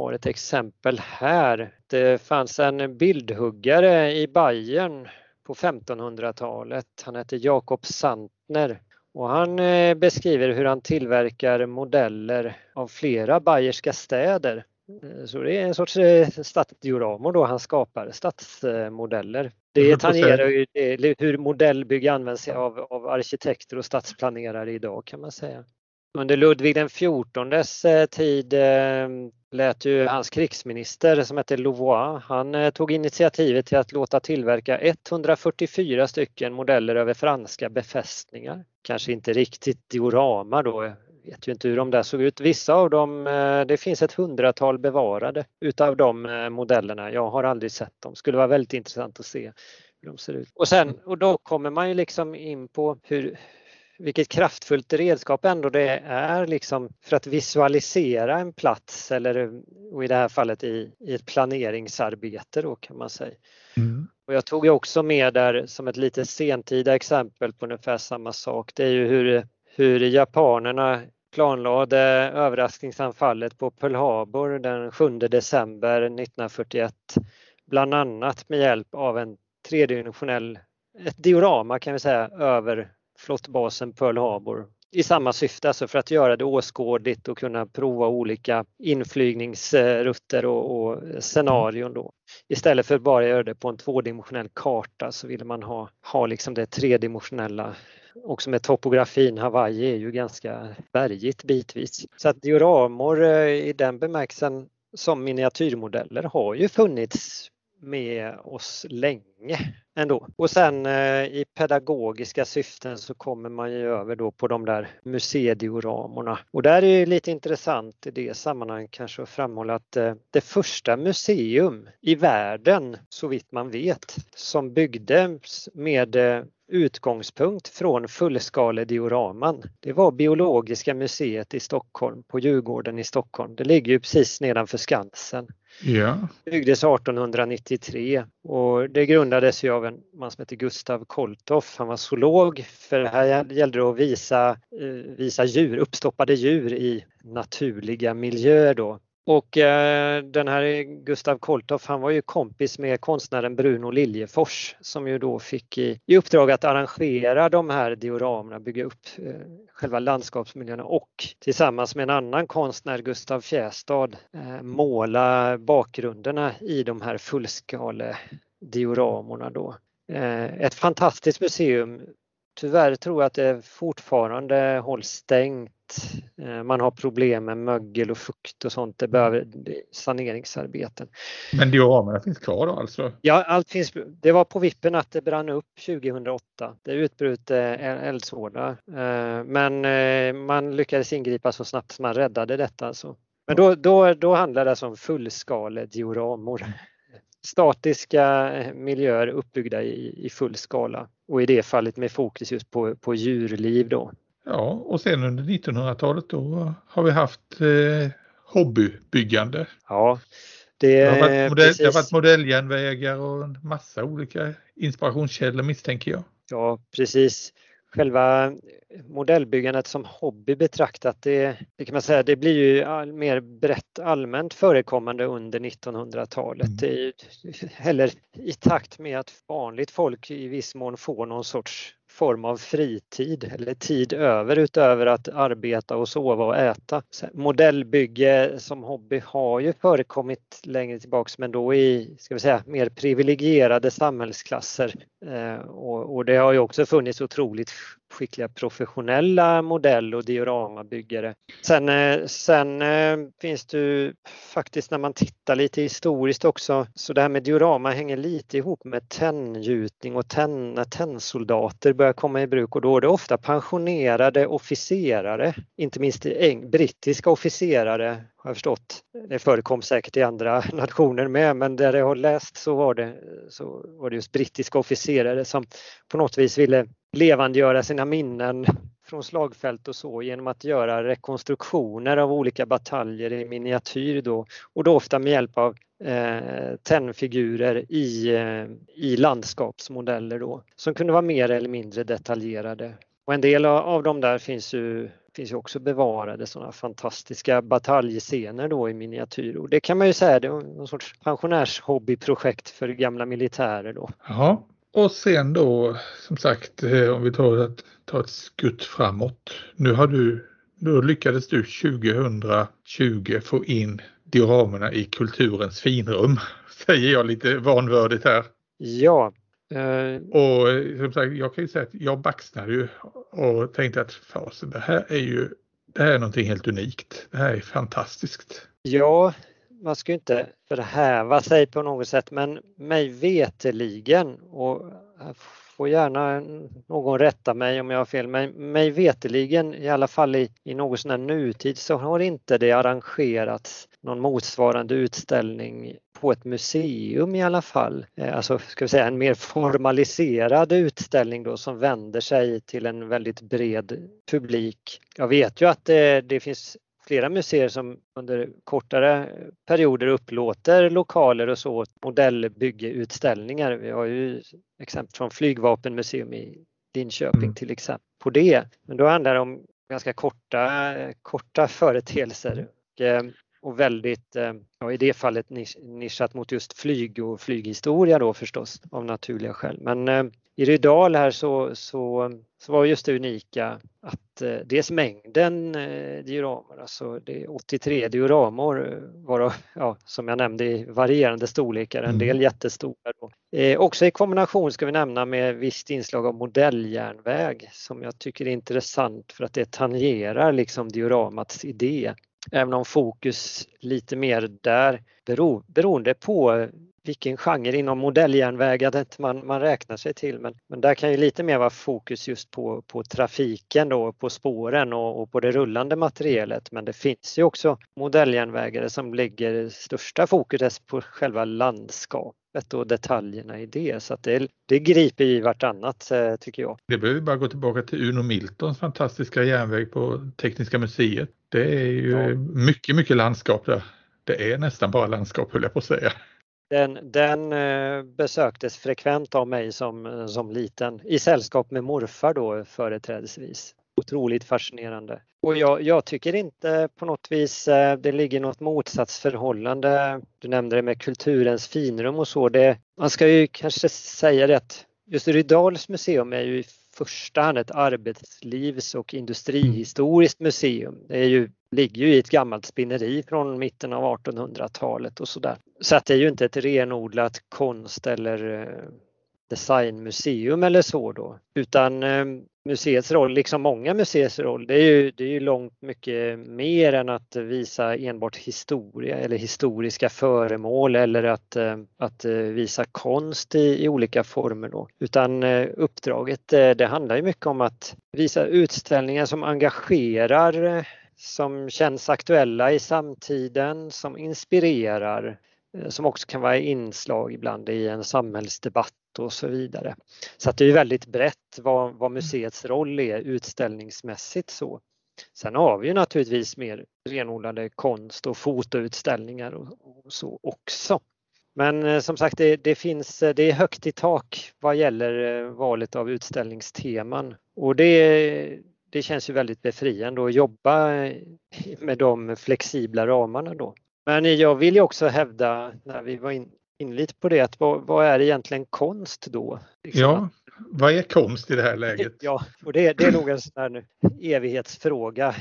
[SPEAKER 3] har ett exempel här. Det fanns en bildhuggare i Bayern på 1500-talet. Han hette Jakob Santner och han eh, beskriver hur han tillverkar modeller av flera bayerska städer. Eh, så det är en sorts eh, stadsdioramor då han skapar, stadsmodeller. Det tangerar ju hur modellbygge används av, av arkitekter och stadsplanerare idag kan man säga. Under Ludvig den XIVs eh, tid eh, lät ju hans krigsminister som hette Louvois, han eh, tog initiativet till att låta tillverka 144 stycken modeller över franska befästningar. Kanske inte riktigt diorama då, jag vet ju inte hur de där såg ut. Vissa av dem, det finns ett hundratal bevarade utav de modellerna. Jag har aldrig sett dem. Skulle vara väldigt intressant att se hur de ser ut. Och sen, och då kommer man ju liksom in på hur, vilket kraftfullt redskap ändå det är liksom för att visualisera en plats eller och i det här fallet i, i ett planeringsarbete då kan man säga.
[SPEAKER 2] Mm.
[SPEAKER 3] Och jag tog ju också med där som ett lite sentida exempel på ungefär samma sak. Det är ju hur, hur japanerna planlade överraskningsanfallet på Pearl Harbor den 7 december 1941. Bland annat med hjälp av en tredimensionell, ett diorama kan vi säga, över flottbasen Pearl Harbor i samma syfte, alltså för att göra det åskådligt och kunna prova olika inflygningsrutter och, och scenarion då. Istället för att bara göra det på en tvådimensionell karta så ville man ha, ha liksom det tredimensionella också med topografin. Hawaii är ju ganska bergigt bitvis. Så att dioramor eh, i den bemärkelsen som miniatyrmodeller har ju funnits med oss länge ändå. Och sen eh, i pedagogiska syften så kommer man ju över då på de där museidioramorna. Och där är det lite intressant i det sammanhanget kanske att framhålla att eh, det första museum i världen, så vitt man vet, som byggdes med eh, utgångspunkt från fullskaledioraman. Det var Biologiska museet i Stockholm på Djurgården i Stockholm. Det ligger ju precis nedanför Skansen
[SPEAKER 2] Ja.
[SPEAKER 3] byggdes 1893 och det grundades ju av en man som heter Gustav Kolthoff. Han var zoolog för det här gällde det att visa, eh, visa djur, uppstoppade djur i naturliga miljöer då. Och eh, den här Gustav Kolthoff han var ju kompis med konstnären Bruno Liljefors som ju då fick i, i uppdrag att arrangera de här dioramerna, bygga upp eh, själva landskapsmiljöerna och tillsammans med en annan konstnär, Gustav Fjästad, eh, måla bakgrunderna i de här fullskaledioramorna då. Eh, ett fantastiskt museum. Tyvärr tror jag att det fortfarande hålls stängt. Eh, Man har problem med mögel och fukt och sånt. Det behöver är saneringsarbeten.
[SPEAKER 2] Men dioramerna finns kvar då alltså?
[SPEAKER 3] Ja, allt finns. Det var på vippen att det brann upp 2008. Det utbröt eh, eldsvåda, eh, men man lyckades ingripa så snabbt som man räddade detta. Alltså. Men då, då, då handlar det om fullskaledioramor. Statiska miljöer uppbyggda i, i full skala och i det fallet med fokus just på, på djurliv då.
[SPEAKER 2] Ja, och sen under 1900-talet då har vi haft eh, hobbybyggande.
[SPEAKER 3] Ja, det,
[SPEAKER 2] Det har, varit modell, det har varit modelljärnvägar och en massa olika inspirationskällor misstänker jag.
[SPEAKER 3] Ja, precis. Själva modellbyggandet som hobby betraktat, det, det kan man säga, det blir ju all, mer brett allmänt förekommande under 1900-talet.
[SPEAKER 2] Mm.
[SPEAKER 3] Heller i takt med att vanligt folk i viss mån får någon sorts form av fritid eller tid över utöver att arbeta och sova och äta. Så modellbygge som hobby har ju förekommit längre tillbaks men då i, ska vi säga, mer privilegierade samhällsklasser. Eh, och, och det har ju också funnits otroligt skickliga professionella modell och dioramabyggare. Sen, eh, sen eh, finns det ju faktiskt när man tittar lite historiskt också, så det här med diorama hänger lite ihop med tenngjutning och tenn, när tennsoldater börjar komma i bruk och då är det ofta pensionerade officerare, inte minst brittiska officerare har jag förstått. Det förekom säkert i andra nationer med men där jag har läst så var det, så var det just brittiska officerare som på något vis ville levandegöra sina minnen från slagfält och så genom att göra rekonstruktioner av olika bataljer i miniatyr då och då ofta med hjälp av eh, tennfigurer i, eh, i landskapsmodeller då som kunde vara mer eller mindre detaljerade. Och en del av, av dem där finns ju finns ju också bevarade sådana fantastiska bataljscener då i miniatyr och det kan man ju säga det är någon sorts pensionärshobbyprojekt för gamla militärer då.
[SPEAKER 2] Jaha och sen då som sagt eh, om vi tar ett, tar ett skutt framåt. Nu har du, då lyckades du 2020 få in dioramerna i kulturens finrum, säger jag lite vanvördigt här.
[SPEAKER 3] Ja.
[SPEAKER 2] Eh... Och som sagt, jag kan ju säga att jag baxnade ju och tänkte att fasen, det här är ju det här är någonting helt unikt. Det här är fantastiskt.
[SPEAKER 3] Ja, man ska ju inte förhäva sig på något sätt men mig veteligen och får gärna någon rätta mig om jag har fel, men mig veteligen i alla fall i, i något sån här nutid så har inte det arrangerats någon motsvarande utställning på ett museum i alla fall. Eh, alltså ska vi säga en mer formaliserad utställning då som vänder sig till en väldigt bred publik. Jag vet ju att det, det finns flera museer som under kortare perioder upplåter lokaler och så modellbyggeutställningar. Vi har ju exempel från Flygvapenmuseum i Linköping mm. till exempel på det. Men då handlar det om ganska korta, korta företeelser och, eh, och väldigt, eh, ja, i det fallet nischat mot just flyg och flyghistoria då förstås av naturliga skäl. Men eh, i Rydal här så, så, så var just det unika att eh, dels mängden eh, dioramer, alltså det är 83 dioramor varav, ja, som jag nämnde i varierande storlekar, en del mm. jättestora. Då. Också i kombination ska vi nämna med visst inslag av modelljärnväg som jag tycker är intressant för att det tangerar liksom dioramats idé. Även om fokus lite mer där beror, beroende på vilken genre inom modelljärnvägandet man, man räknar sig till. Men, men där kan ju lite mer vara fokus just på, på trafiken då, på spåren och, och på det rullande materialet. Men det finns ju också modelljärnvägare som lägger största fokuset på själva landskapet och detaljerna i det. Så att det, det griper i vartannat eh, tycker jag.
[SPEAKER 2] Det behöver bara gå tillbaka till Uno Miltons fantastiska järnväg på Tekniska museet. Det är ju ja. mycket, mycket landskap där. Det är nästan bara landskap höll jag på att säga.
[SPEAKER 3] Den, den eh, besöktes frekvent av mig som, som liten i sällskap med morfar då företrädesvis. Otroligt fascinerande. Och jag, jag, tycker inte på något vis eh, det ligger något motsatsförhållande. Du nämnde det med kulturens finrum och så. Det, man ska ju kanske säga det att just Rydals museum är ju första hand ett arbetslivs och industrihistoriskt museum. Det är ju, ligger ju i ett gammalt spinneri från mitten av 1800-talet och sådär. Så att det är ju inte ett renodlat konst eller eh, designmuseum eller så då, utan eh, museets roll, liksom många museers roll, det är ju, det är ju långt mycket mer än att visa enbart historia eller historiska föremål eller att, eh, att eh, visa konst i, i olika former då. Utan uppdraget det handlar ju mycket om att visa utställningar som engagerar, som känns aktuella i samtiden, som inspirerar som också kan vara inslag ibland i en samhällsdebatt och så vidare. Så att det är väldigt brett vad, vad museets roll är utställningsmässigt så. Sen har vi ju naturligtvis mer renodlade konst och fotoutställningar och, och så också. Men eh, som sagt, det, det, finns, eh, det är högt i tak vad gäller eh, valet av utställningsteman och det, det känns ju väldigt befriande att jobba eh, med de flexibla ramarna då. Men jag vill ju också hävda, när vi var in, in lite på det, att vad, vad är egentligen konst då?
[SPEAKER 2] Liksom ja, vad är konst i det här läget?
[SPEAKER 3] Ja, och det, det är nog en sån här evighetsfråga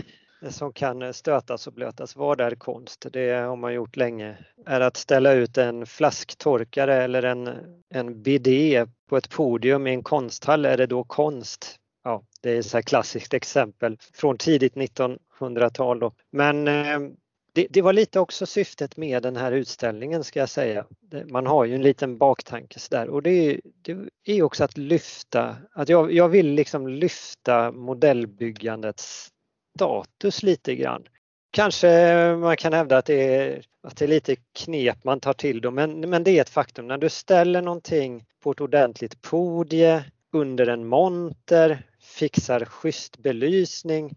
[SPEAKER 3] som kan stötas och blötas. Vad är konst? Det har man gjort länge. Är att ställa ut en flasktorkare eller en, en bidé på ett podium i en konsthall, är det då konst? Ja, det är ett klassiskt exempel från tidigt 1900-tal. Men eh, det, det, var lite också syftet med den här utställningen ska jag säga. Man har ju en liten baktanke där och det, det är också att lyfta, att jag, jag vill liksom lyfta modellbyggandets status lite grann. Kanske man kan hävda att det är, att det är lite knep man tar till då, men, men det är ett faktum. När du ställer någonting på ett ordentligt podie under en monter, fixar schysst belysning,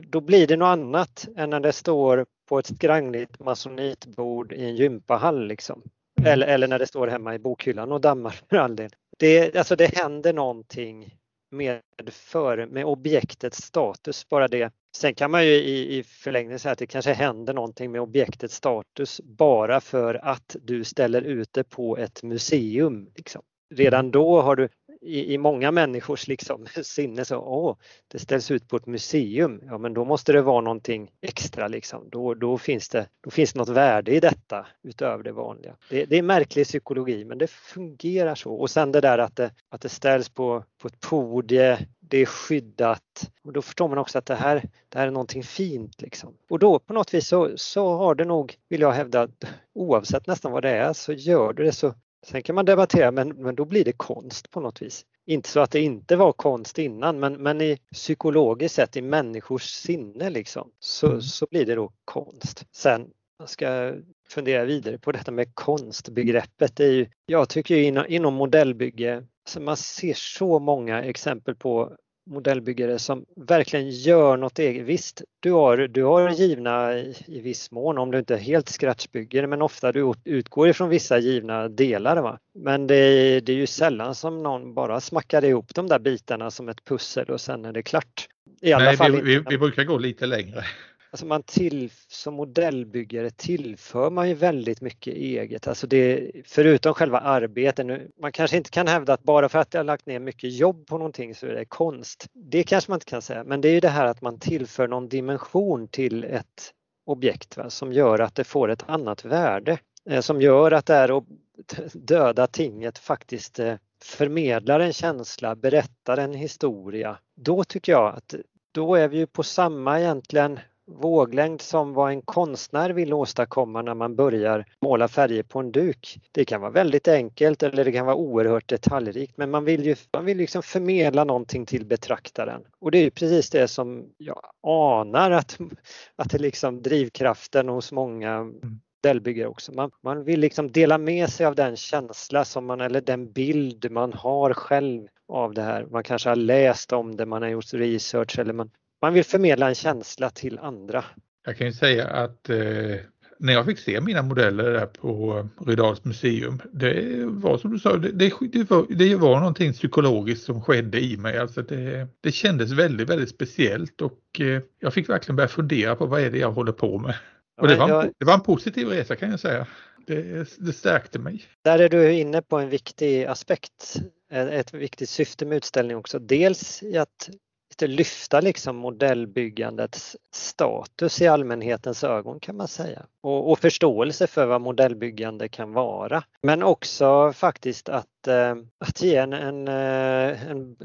[SPEAKER 3] då blir det något annat än när det står på ett skrangligt masonitbord i en gympahall liksom. Mm. Eller, eller när det står hemma i bokhyllan och dammar för all del. Det, alltså det händer någonting med, för, med objektets status, bara det. Sen kan man ju i, i förlängningen säga att det kanske händer någonting med objektets status bara för att du ställer ut det på ett museum. Liksom. Redan då har du i, i många människors liksom sinne så, åh, det ställs ut på ett museum, ja men då måste det vara någonting extra liksom. Då, då, finns, det, då finns det något värde i detta utöver det vanliga. Det, det är märklig psykologi men det fungerar så. Och sen det där att det, att det ställs på, på ett podie, det är skyddat och då förstår man också att det här, det här är någonting fint. Liksom. Och då på något vis så, så har det nog, vill jag hävda, oavsett nästan vad det är så gör det det så Sen kan man debattera men, men då blir det konst på något vis. Inte så att det inte var konst innan men, men i psykologiskt sett i människors sinne liksom så, mm. så blir det då konst. Sen man ska fundera vidare på detta med konstbegreppet. Det är ju, jag tycker ju inom, inom modellbygge, så man ser så många exempel på modellbyggare som verkligen gör något eget. Visst, du har, du har givna i, viss mån om du inte är helt scratchbygger men ofta du utgår ifrån vissa givna delar. Va? Men det, det är ju sällan som någon bara smackar ihop de där bitarna som ett pussel och sen är det klart.
[SPEAKER 2] I alla Nej, fall vi, vi, vi brukar gå lite längre.
[SPEAKER 3] Alltså man till, som modellbyggare tillför man ju väldigt mycket eget. Alltså det, förutom själva arbetet. Nu, man kanske inte kan hävda att bara för att jag har lagt ner mycket jobb på någonting så är det konst. Det kanske man inte kan säga. Men det är ju det här att man tillför någon dimension till ett objekt va, som gör att det får ett annat värde. Eh, som gör att det här döda tinget faktiskt eh, förmedlar en känsla, berättar en historia. Då tycker jag att då är vi ju på samma egentligen våglängd som vad en konstnär vill åstadkomma när man börjar måla färger på en duk. Det kan vara väldigt enkelt eller det kan vara oerhört detaljrikt men man vill ju man vill liksom förmedla någonting till betraktaren. Och det är precis det som jag anar att, att det liksom drivkraften hos många modellbyggare också. Man, man vill liksom dela med sig av den känsla som man eller den bild man har själv av det här. Man kanske har läst om det, man har gjort research eller man, man vill förmedla en känsla till andra.
[SPEAKER 2] Jag kan ju säga att eh, när jag fick se mina modeller där på Rydals museum, det var som du sa, det, det, det, var, det var någonting psykologiskt som skedde i mig. Alltså det, det kändes väldigt, väldigt speciellt och eh, jag fick verkligen börja fundera på vad är det jag håller på med. Och det var, en, det var en positiv resa kan jag säga. Det, det stärkte mig.
[SPEAKER 3] Där är du inne på en viktig aspekt, ett viktigt syfte med utställningen också. Dels i att lyfta liksom modellbyggandets status i allmänhetens ögon kan man säga. Och, och förståelse för vad modellbyggande kan vara. Men också faktiskt att, eh, att ge en, en, eh, en,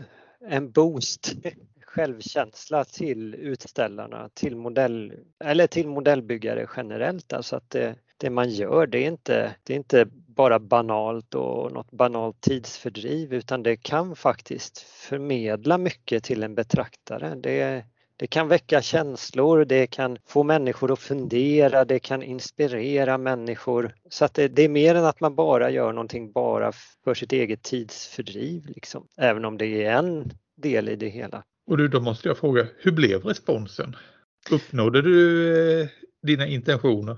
[SPEAKER 3] en boost självkänsla till utställarna, till, modell, eller till modellbyggare generellt. Alltså att det, det man gör det är, inte, det är inte bara banalt och något banalt tidsfördriv utan det kan faktiskt förmedla mycket till en betraktare. Det, det kan väcka känslor, det kan få människor att fundera, det kan inspirera människor. Så att det, det, är mer än att man bara gör någonting bara för sitt eget tidsfördriv. Liksom. Även om det är en del i det hela.
[SPEAKER 2] Och du, då måste jag fråga, hur blev responsen? Uppnådde du eh, dina intentioner?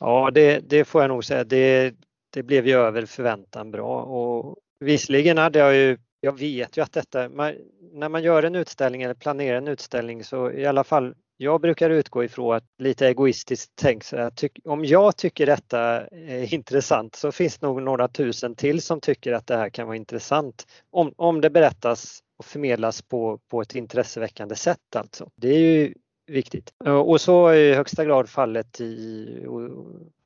[SPEAKER 3] Ja, det, det, får jag nog säga. Det, det blev ju över förväntan bra och visserligen hade jag ju, jag vet ju att detta, man, när man gör en utställning eller planerar en utställning så i alla fall jag brukar utgå ifrån att lite egoistiskt tänk så att om jag tycker detta är intressant så finns det nog några tusen till som tycker att det här kan vara intressant. Om, om det berättas och förmedlas på, på ett intresseväckande sätt alltså. Det är ju viktigt. Eh, och så är i högsta grad fallet i,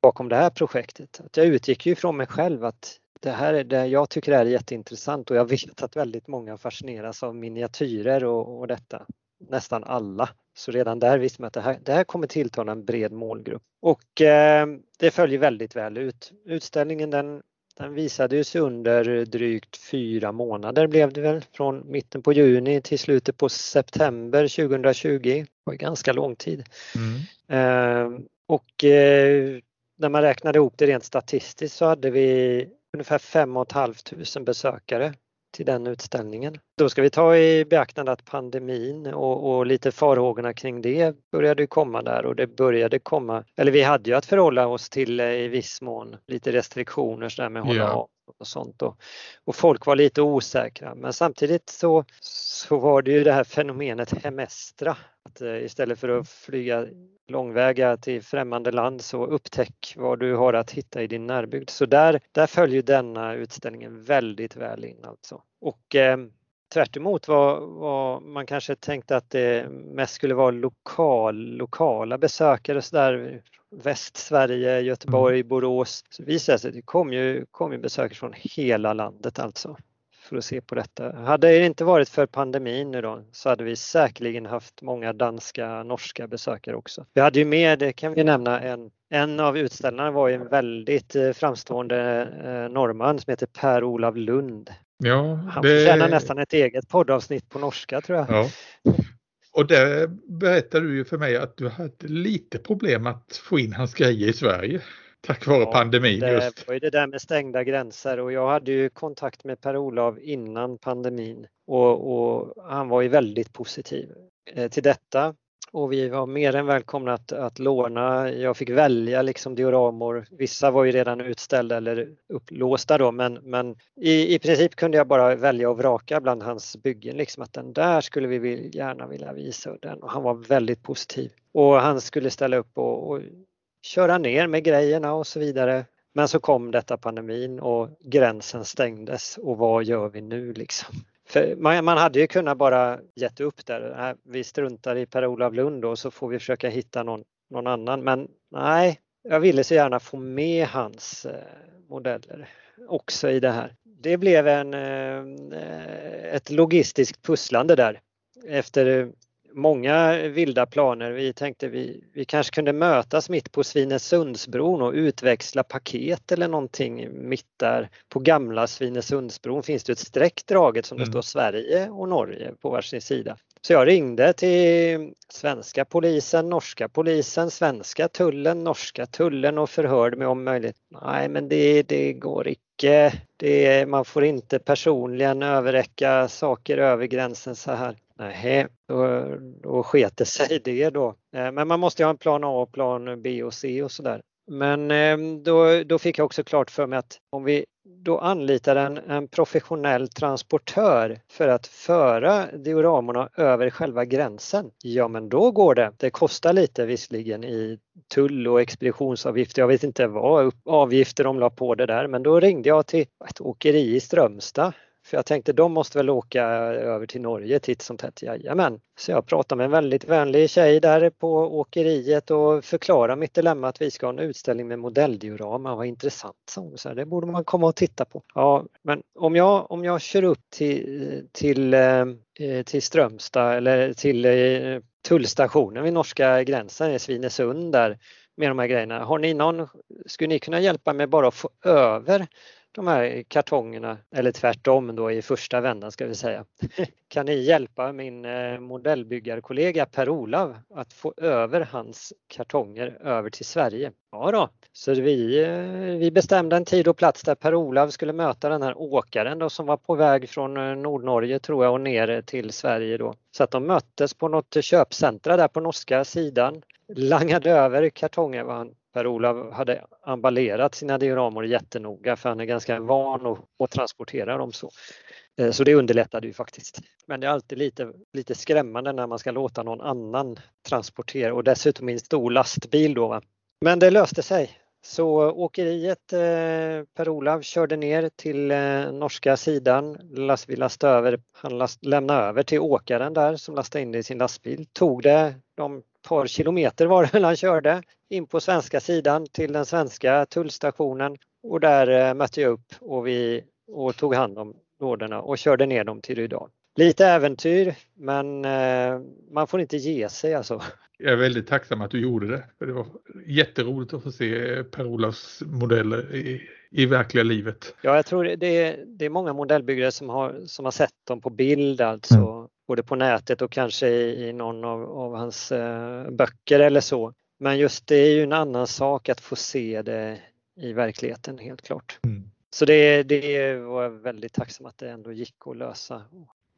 [SPEAKER 3] bakom det här projektet. Att jag utgick ju ifrån mig själv att det här är det jag tycker är jätteintressant och jag vet att väldigt många fascineras av miniatyrer och, och detta. Nästan alla. Så redan där visste man att det här, det här kommer tilltala en bred målgrupp. Och eh, det följer väldigt väl ut. Utställningen den den visades under drygt fyra månader blev det väl från mitten på juni till slutet på september 2020. Det var ganska lång tid. Mm. Eh, och eh, när man räknade ihop det rent statistiskt så hade vi ungefär 5 500 besökare till den utställningen. Då ska vi ta i beaktande att pandemin och, och, lite farhågorna kring det började komma där och det började komma, eller vi hade ju att förhålla oss till eh, i viss mån lite restriktioner så där med att hålla ja och sånt. Och, och folk var lite osäkra. Men samtidigt så, så var det ju det här fenomenet hemestra. Att eh, istället för att flyga långväga till främmande land så upptäck vad du har att hitta i din närbygd. Så där, där följer denna utställningen väldigt väl in alltså. Och eh, tvärt vad, vad man kanske tänkte att det mest skulle vara lokal, lokala besökare så där Västsverige, Göteborg, mm. Borås. Så visade sig att det kom ju, kom ju besökare från hela landet alltså för att se på detta. Hade det inte varit för pandemin nu då så hade vi säkerligen haft många danska, norska besökare också. Vi hade ju med, det kan vi nämna, en, en av utställarna var ju en väldigt eh, framstående eh, norrman som heter Per-Olav Lund. Ja, Han det... förtjänar nästan ett eget poddavsnitt på norska tror jag. Ja.
[SPEAKER 2] Och där berättade du ju för mig att du hade lite problem att få in hans grejer i Sverige. Tack vare ja, pandemin
[SPEAKER 3] det
[SPEAKER 2] just.
[SPEAKER 3] Det var ju det där med stängda gränser och jag hade ju kontakt med Per-Olof innan pandemin och, och, han var ju väldigt positiv eh, till detta och vi var mer än välkomna att, att låna. Jag fick välja liksom dioramor. Vissa var ju redan utställda eller upplåsta då men, men i, i princip kunde jag bara välja och vraka bland hans byggen. Liksom att den där skulle vi gärna vilja visa den och han var väldigt positiv. Och han skulle ställa upp och, och köra ner med grejerna och så vidare. Men så kom detta pandemin och gränsen stängdes och vad gör vi nu liksom? För man, man, hade ju kunnat bara gett upp där. Äh, vi struntar i Per-Olof Lund och så får vi försöka hitta någon, någon annan. Men nej, jag ville så gärna få med hans eh, modeller också i det här. Det blev en, eh, ett logistiskt pusslande där efter många vilda planer. Vi tänkte vi, vi kanske kunde mötas mitt på Svinesundsbron och utväxla paket eller någonting mitt där. På gamla Svinesundsbron finns det ett streck draget som mm. det står Sverige och Norge på varsin sida. Så jag ringde till svenska polisen, norska polisen, svenska tullen, norska tullen och förhörde mig om möjligt. Nej, men det, det går icke. Det, man får inte personligen överräcka saker över gränsen så här. Nej, då, då sket det sig det då. Eh, men man måste ju ha en plan A, plan B och C och sådär. Men eh, då, då fick jag också klart för mig att om vi då anlitar en, en professionell transportör för att föra dioramorna över själva gränsen, ja men då går det. Det kostar lite visserligen i tull och expeditionsavgifter. Jag vet inte vad avgifter de la på det där men då ringde jag till ett åkeri i Strömstad för jag tänkte de måste väl åka över till Norge titt som tätt. Jajamän. Så jag pratade med en väldigt vänlig tjej där på åkeriet och förklarade mitt dilemma att vi ska ha en utställning med modelldiorama. Vad intressant, så, så det borde man komma och titta på. Ja, men om jag, om jag kör upp till, till, eh, till Strömstad eller till eh, tullstationen vid norska gränsen i Svinesund där med de här grejerna. Har ni någon, skulle ni kunna hjälpa mig bara att få över de här kartongerna, eller tvärtom då i första vändan ska vi säga. Kan ni hjälpa min eh, modellbyggarkollega Per-Olav att få över hans kartonger över till Sverige? Ja då, så vi, eh, vi bestämde en tid och plats där Per-Olav skulle möta den här åkaren då som var på väg från eh, Nordnorge tror jag och ner till Sverige då. Så att de möttes på något köpcentra där på norska sidan langade över kartonger var han Per-Olav hade emballerat sina dioramor jättenoga för han är ganska van att, att transportera dem så. Eh, så det underlättade ju faktiskt. Men det är alltid lite, lite skrämmande när man ska låta någon annan transportera och dessutom i en stor lastbil då. Va? Men det löste sig. Så åkeriet eh, Per-Olav körde ner till eh, norska sidan. Last, lastade över, han last, lämnade över till åkaren där som lastade in det i sin lastbil. Tog det de par kilometer var det han körde in på svenska sidan till den svenska tullstationen och där eh, mötte jag upp och vi och tog hand om lådorna och körde ner dem till Rydal. Lite äventyr men eh, man får inte ge sig alltså.
[SPEAKER 2] Jag är väldigt tacksam att du gjorde det. För det var jätteroligt att få se Per-Olofs modeller i, i verkliga livet.
[SPEAKER 3] Ja, jag tror det är, det är många modellbyggare som har, som har sett dem på bild alltså. Mm. Både på nätet och kanske i, i någon av, av hans eh, böcker eller så. Men just det är ju en annan sak att få se det i verkligheten helt klart. Mm. Så det, det var jag väldigt tacksam att det ändå gick att lösa.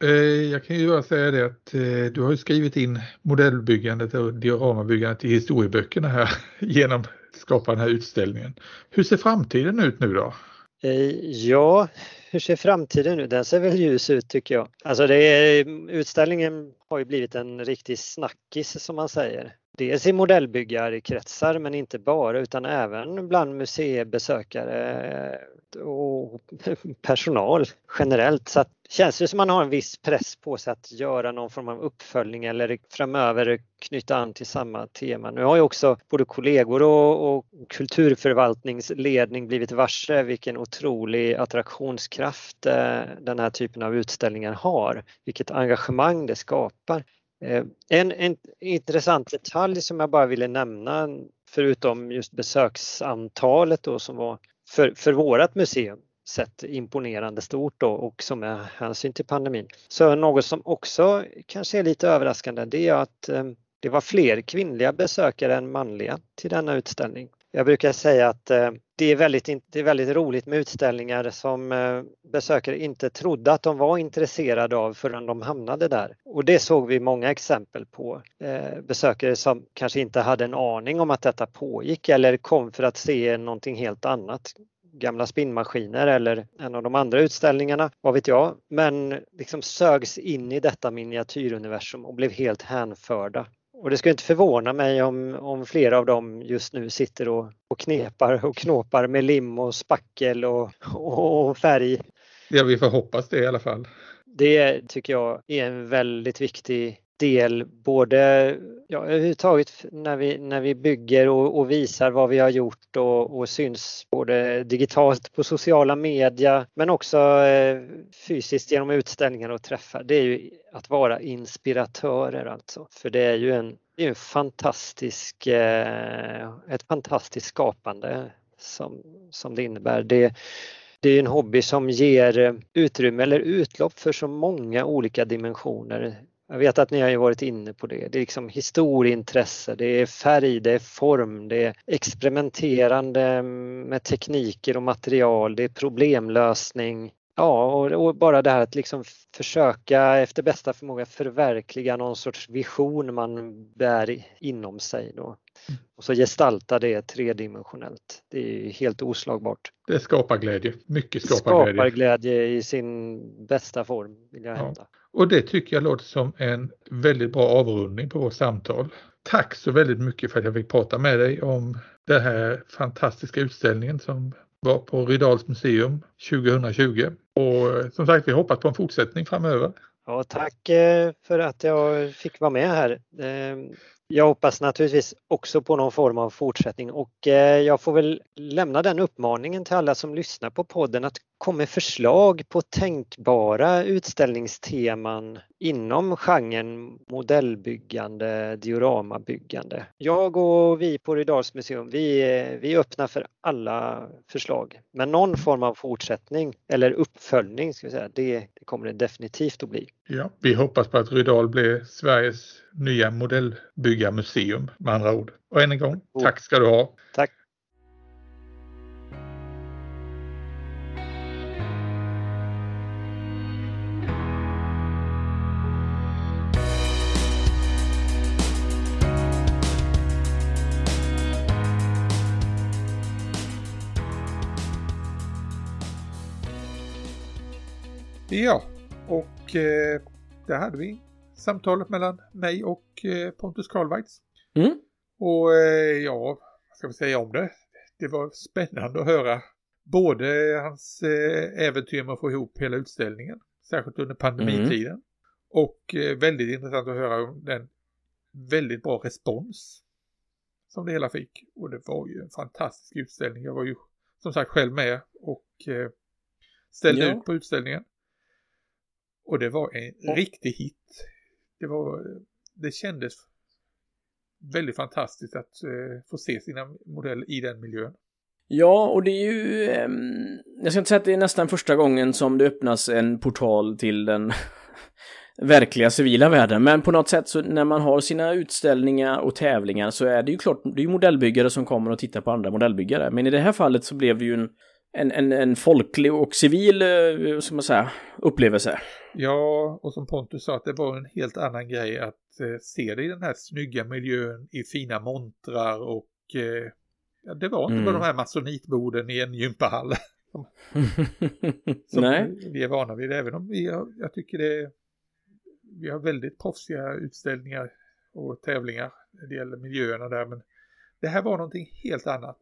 [SPEAKER 2] Eh, jag kan ju bara säga det att eh, du har skrivit in modellbyggandet och dioramabyggandet i historieböckerna här genom att skapa den här utställningen. Hur ser framtiden ut nu då?
[SPEAKER 3] Eh, ja, hur ser framtiden ut? Den ser väl ljus ut tycker jag. Alltså det är, utställningen har ju blivit en riktig snackis som man säger. Dels i modellbyggarkretsar men inte bara utan även bland museibesökare och personal generellt. Så att, känns det som man har en viss press på sig att göra någon form av uppföljning eller framöver knyta an till samma tema. Nu har ju också både kollegor och, och kulturförvaltningsledning blivit varse vilken otrolig attraktionskraft eh, den här typen av utställningar har. Vilket engagemang det skapar. Eh, en, en intressant detalj som jag bara ville nämna förutom just besöksantalet då som var för, för vårat museum sett imponerande stort då och som är hänsyn till pandemin. Så något som också kanske är lite överraskande det är att eh, det var fler kvinnliga besökare än manliga till denna utställning. Jag brukar säga att eh, det är, väldigt, det är väldigt roligt med utställningar som eh, besökare inte trodde att de var intresserade av förrän de hamnade där. Och det såg vi många exempel på. Eh, besökare som kanske inte hade en aning om att detta pågick eller kom för att se någonting helt annat gamla spinnmaskiner eller en av de andra utställningarna, vad vet jag, men liksom sögs in i detta miniatyruniversum och blev helt hänförda. Och det skulle inte förvåna mig om, om flera av dem just nu sitter och, och knepar och knåpar med lim och spackel och, och färg.
[SPEAKER 2] Ja, vi får hoppas det i alla fall.
[SPEAKER 3] Det tycker jag är en väldigt viktig del både ja, överhuvudtaget när vi, när vi bygger och, och visar vad vi har gjort och, och, syns både digitalt på sociala media men också eh, fysiskt genom utställningar och träffar. Det är ju att vara inspiratörer alltså. För det är ju en, det är en fantastisk, eh, ett fantastiskt skapande som, som det innebär. Det, det är en hobby som ger utrymme eller utlopp för så många olika dimensioner jag vet att ni har ju varit inne på det. Det är liksom historieintresse, det är färg, det är form, det är experimenterande med tekniker och material, det är problemlösning. Ja, och, och bara det här att liksom försöka efter bästa förmåga förverkliga någon sorts vision man bär inom sig. Då. Och så gestalta det tredimensionellt. Det är helt oslagbart.
[SPEAKER 2] Det skapar glädje. Mycket skapar,
[SPEAKER 3] skapar
[SPEAKER 2] glädje.
[SPEAKER 3] glädje i sin bästa form, vill jag hävda. Ja.
[SPEAKER 2] Och det tycker jag låter som en väldigt bra avrundning på vårt samtal. Tack så väldigt mycket för att jag fick prata med dig om den här fantastiska utställningen som var på Rydals museum 2020. Och som sagt, vi hoppas på en fortsättning framöver.
[SPEAKER 3] Ja, tack eh, för att jag fick vara med här. Ehm, jag hoppas naturligtvis också på någon form av fortsättning och eh, jag får väl lämna den uppmaningen till alla som lyssnar på podden att komma med förslag på tänkbara utställningsteman inom genren modellbyggande, dioramabyggande. Jag och vi på Rydals museum, vi, vi är öppna för alla förslag. Men någon form av fortsättning eller uppföljning, ska vi säga, det, det kommer det definitivt att bli.
[SPEAKER 2] Ja, vi hoppas på att Rydal blir Sveriges nya modellbyggarmuseum med andra ord. Och än en gång, tack ska du ha.
[SPEAKER 3] Tack.
[SPEAKER 2] Ja, och eh, där hade vi samtalet mellan mig och eh, Pontus Karlweitz.
[SPEAKER 1] Mm.
[SPEAKER 2] Och eh, ja, vad ska vi säga om det? Det var spännande att höra både hans eh, äventyr med att få ihop hela utställningen, särskilt under pandemitiden. Mm. Och eh, väldigt intressant att höra den väldigt bra respons som det hela fick. Och det var ju en fantastisk utställning. Jag var ju som sagt själv med och eh, ställde ja. ut på utställningen. Och det var en ja. riktig hit. Det var, det kändes väldigt fantastiskt att eh, få se sina modeller i den miljön.
[SPEAKER 1] Ja, och det är ju... Eh, jag ska inte säga att det är nästan första gången som det öppnas en portal till den verkliga civila världen, men på något sätt så när man har sina utställningar och tävlingar så är det ju klart, det är ju modellbyggare som kommer och tittar på andra modellbyggare, men i det här fallet så blev det ju en en, en, en folklig och civil, eh, ska man säga, upplevelse.
[SPEAKER 2] Ja, och som Pontus sa, att det var en helt annan grej att eh, se det i den här snygga miljön i fina montrar och eh, ja, det var inte mm. bara de här masonitborden i en gympahall. Som
[SPEAKER 1] Nej.
[SPEAKER 2] vi är vana vid. Även om vi har, jag tycker det vi har väldigt proffsiga utställningar och tävlingar när det gäller miljöerna där. Men det här var någonting helt annat.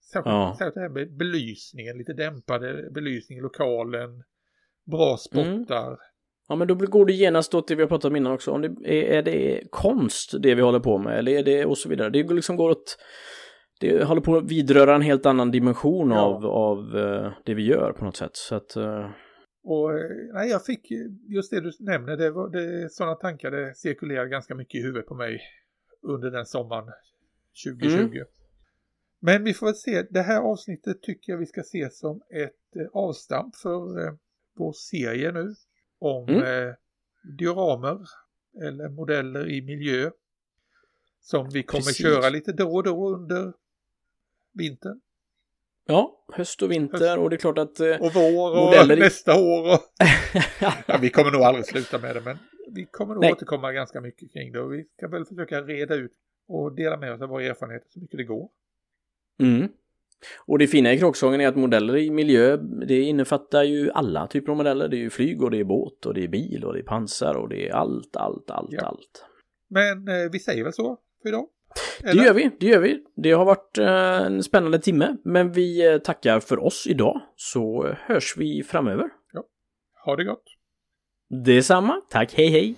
[SPEAKER 2] Särskilt,
[SPEAKER 1] Ja.
[SPEAKER 2] särskilt det här med belysningen, lite dämpade belysning i lokalen, bra spottar.
[SPEAKER 1] Ja, men då går det genast åt det vi har pratat om innan också. Om det är, är det konst det vi håller på med eller är det och så vidare. Det liksom går åt... Det håller på att vidröra en helt annan dimension
[SPEAKER 2] Ja.
[SPEAKER 1] av, av eh, det vi gör på något sätt. Så att... eh,
[SPEAKER 2] Och eh, nej, jag fick just det du nämner, det var det, sådana tankar det cirkulerade ganska mycket i huvudet på mig under den sommaren 2020. Men vi får väl se, det här avsnittet tycker jag vi ska se som ett eh, avstamp för eh, vår serie nu om
[SPEAKER 1] Mm.
[SPEAKER 2] eh, dioramer eller modeller i miljö som vi kommer
[SPEAKER 1] Precis.
[SPEAKER 2] köra lite då och då under vintern
[SPEAKER 1] Ja, höst och vinter
[SPEAKER 2] Höst.
[SPEAKER 1] och det är klart att... eh,
[SPEAKER 2] och vår och
[SPEAKER 1] Modeller
[SPEAKER 2] nästa år. Och... Ja, vi kommer nog aldrig sluta med det, men vi kommer nog
[SPEAKER 1] Nej.
[SPEAKER 2] återkomma ganska mycket kring det och vi ska väl försöka reda ut och dela med oss av våra erfarenheter så mycket det går.
[SPEAKER 1] Mm. Och det fina i kråksången är att modeller i miljö, det innefattar ju alla typer av modeller. Det är ju flyg och det är båt och det är bil och det är pansar och det är allt, allt, allt,
[SPEAKER 2] Ja.
[SPEAKER 1] allt.
[SPEAKER 2] Men eh, vi säger väl så för idag?
[SPEAKER 1] Det gör vi, det gör vi. Det har varit eh, en spännande timme, men vi eh, tackar för oss idag, så hörs vi framöver.
[SPEAKER 2] Ha det gott!
[SPEAKER 1] Detsamma, tack, hej hej!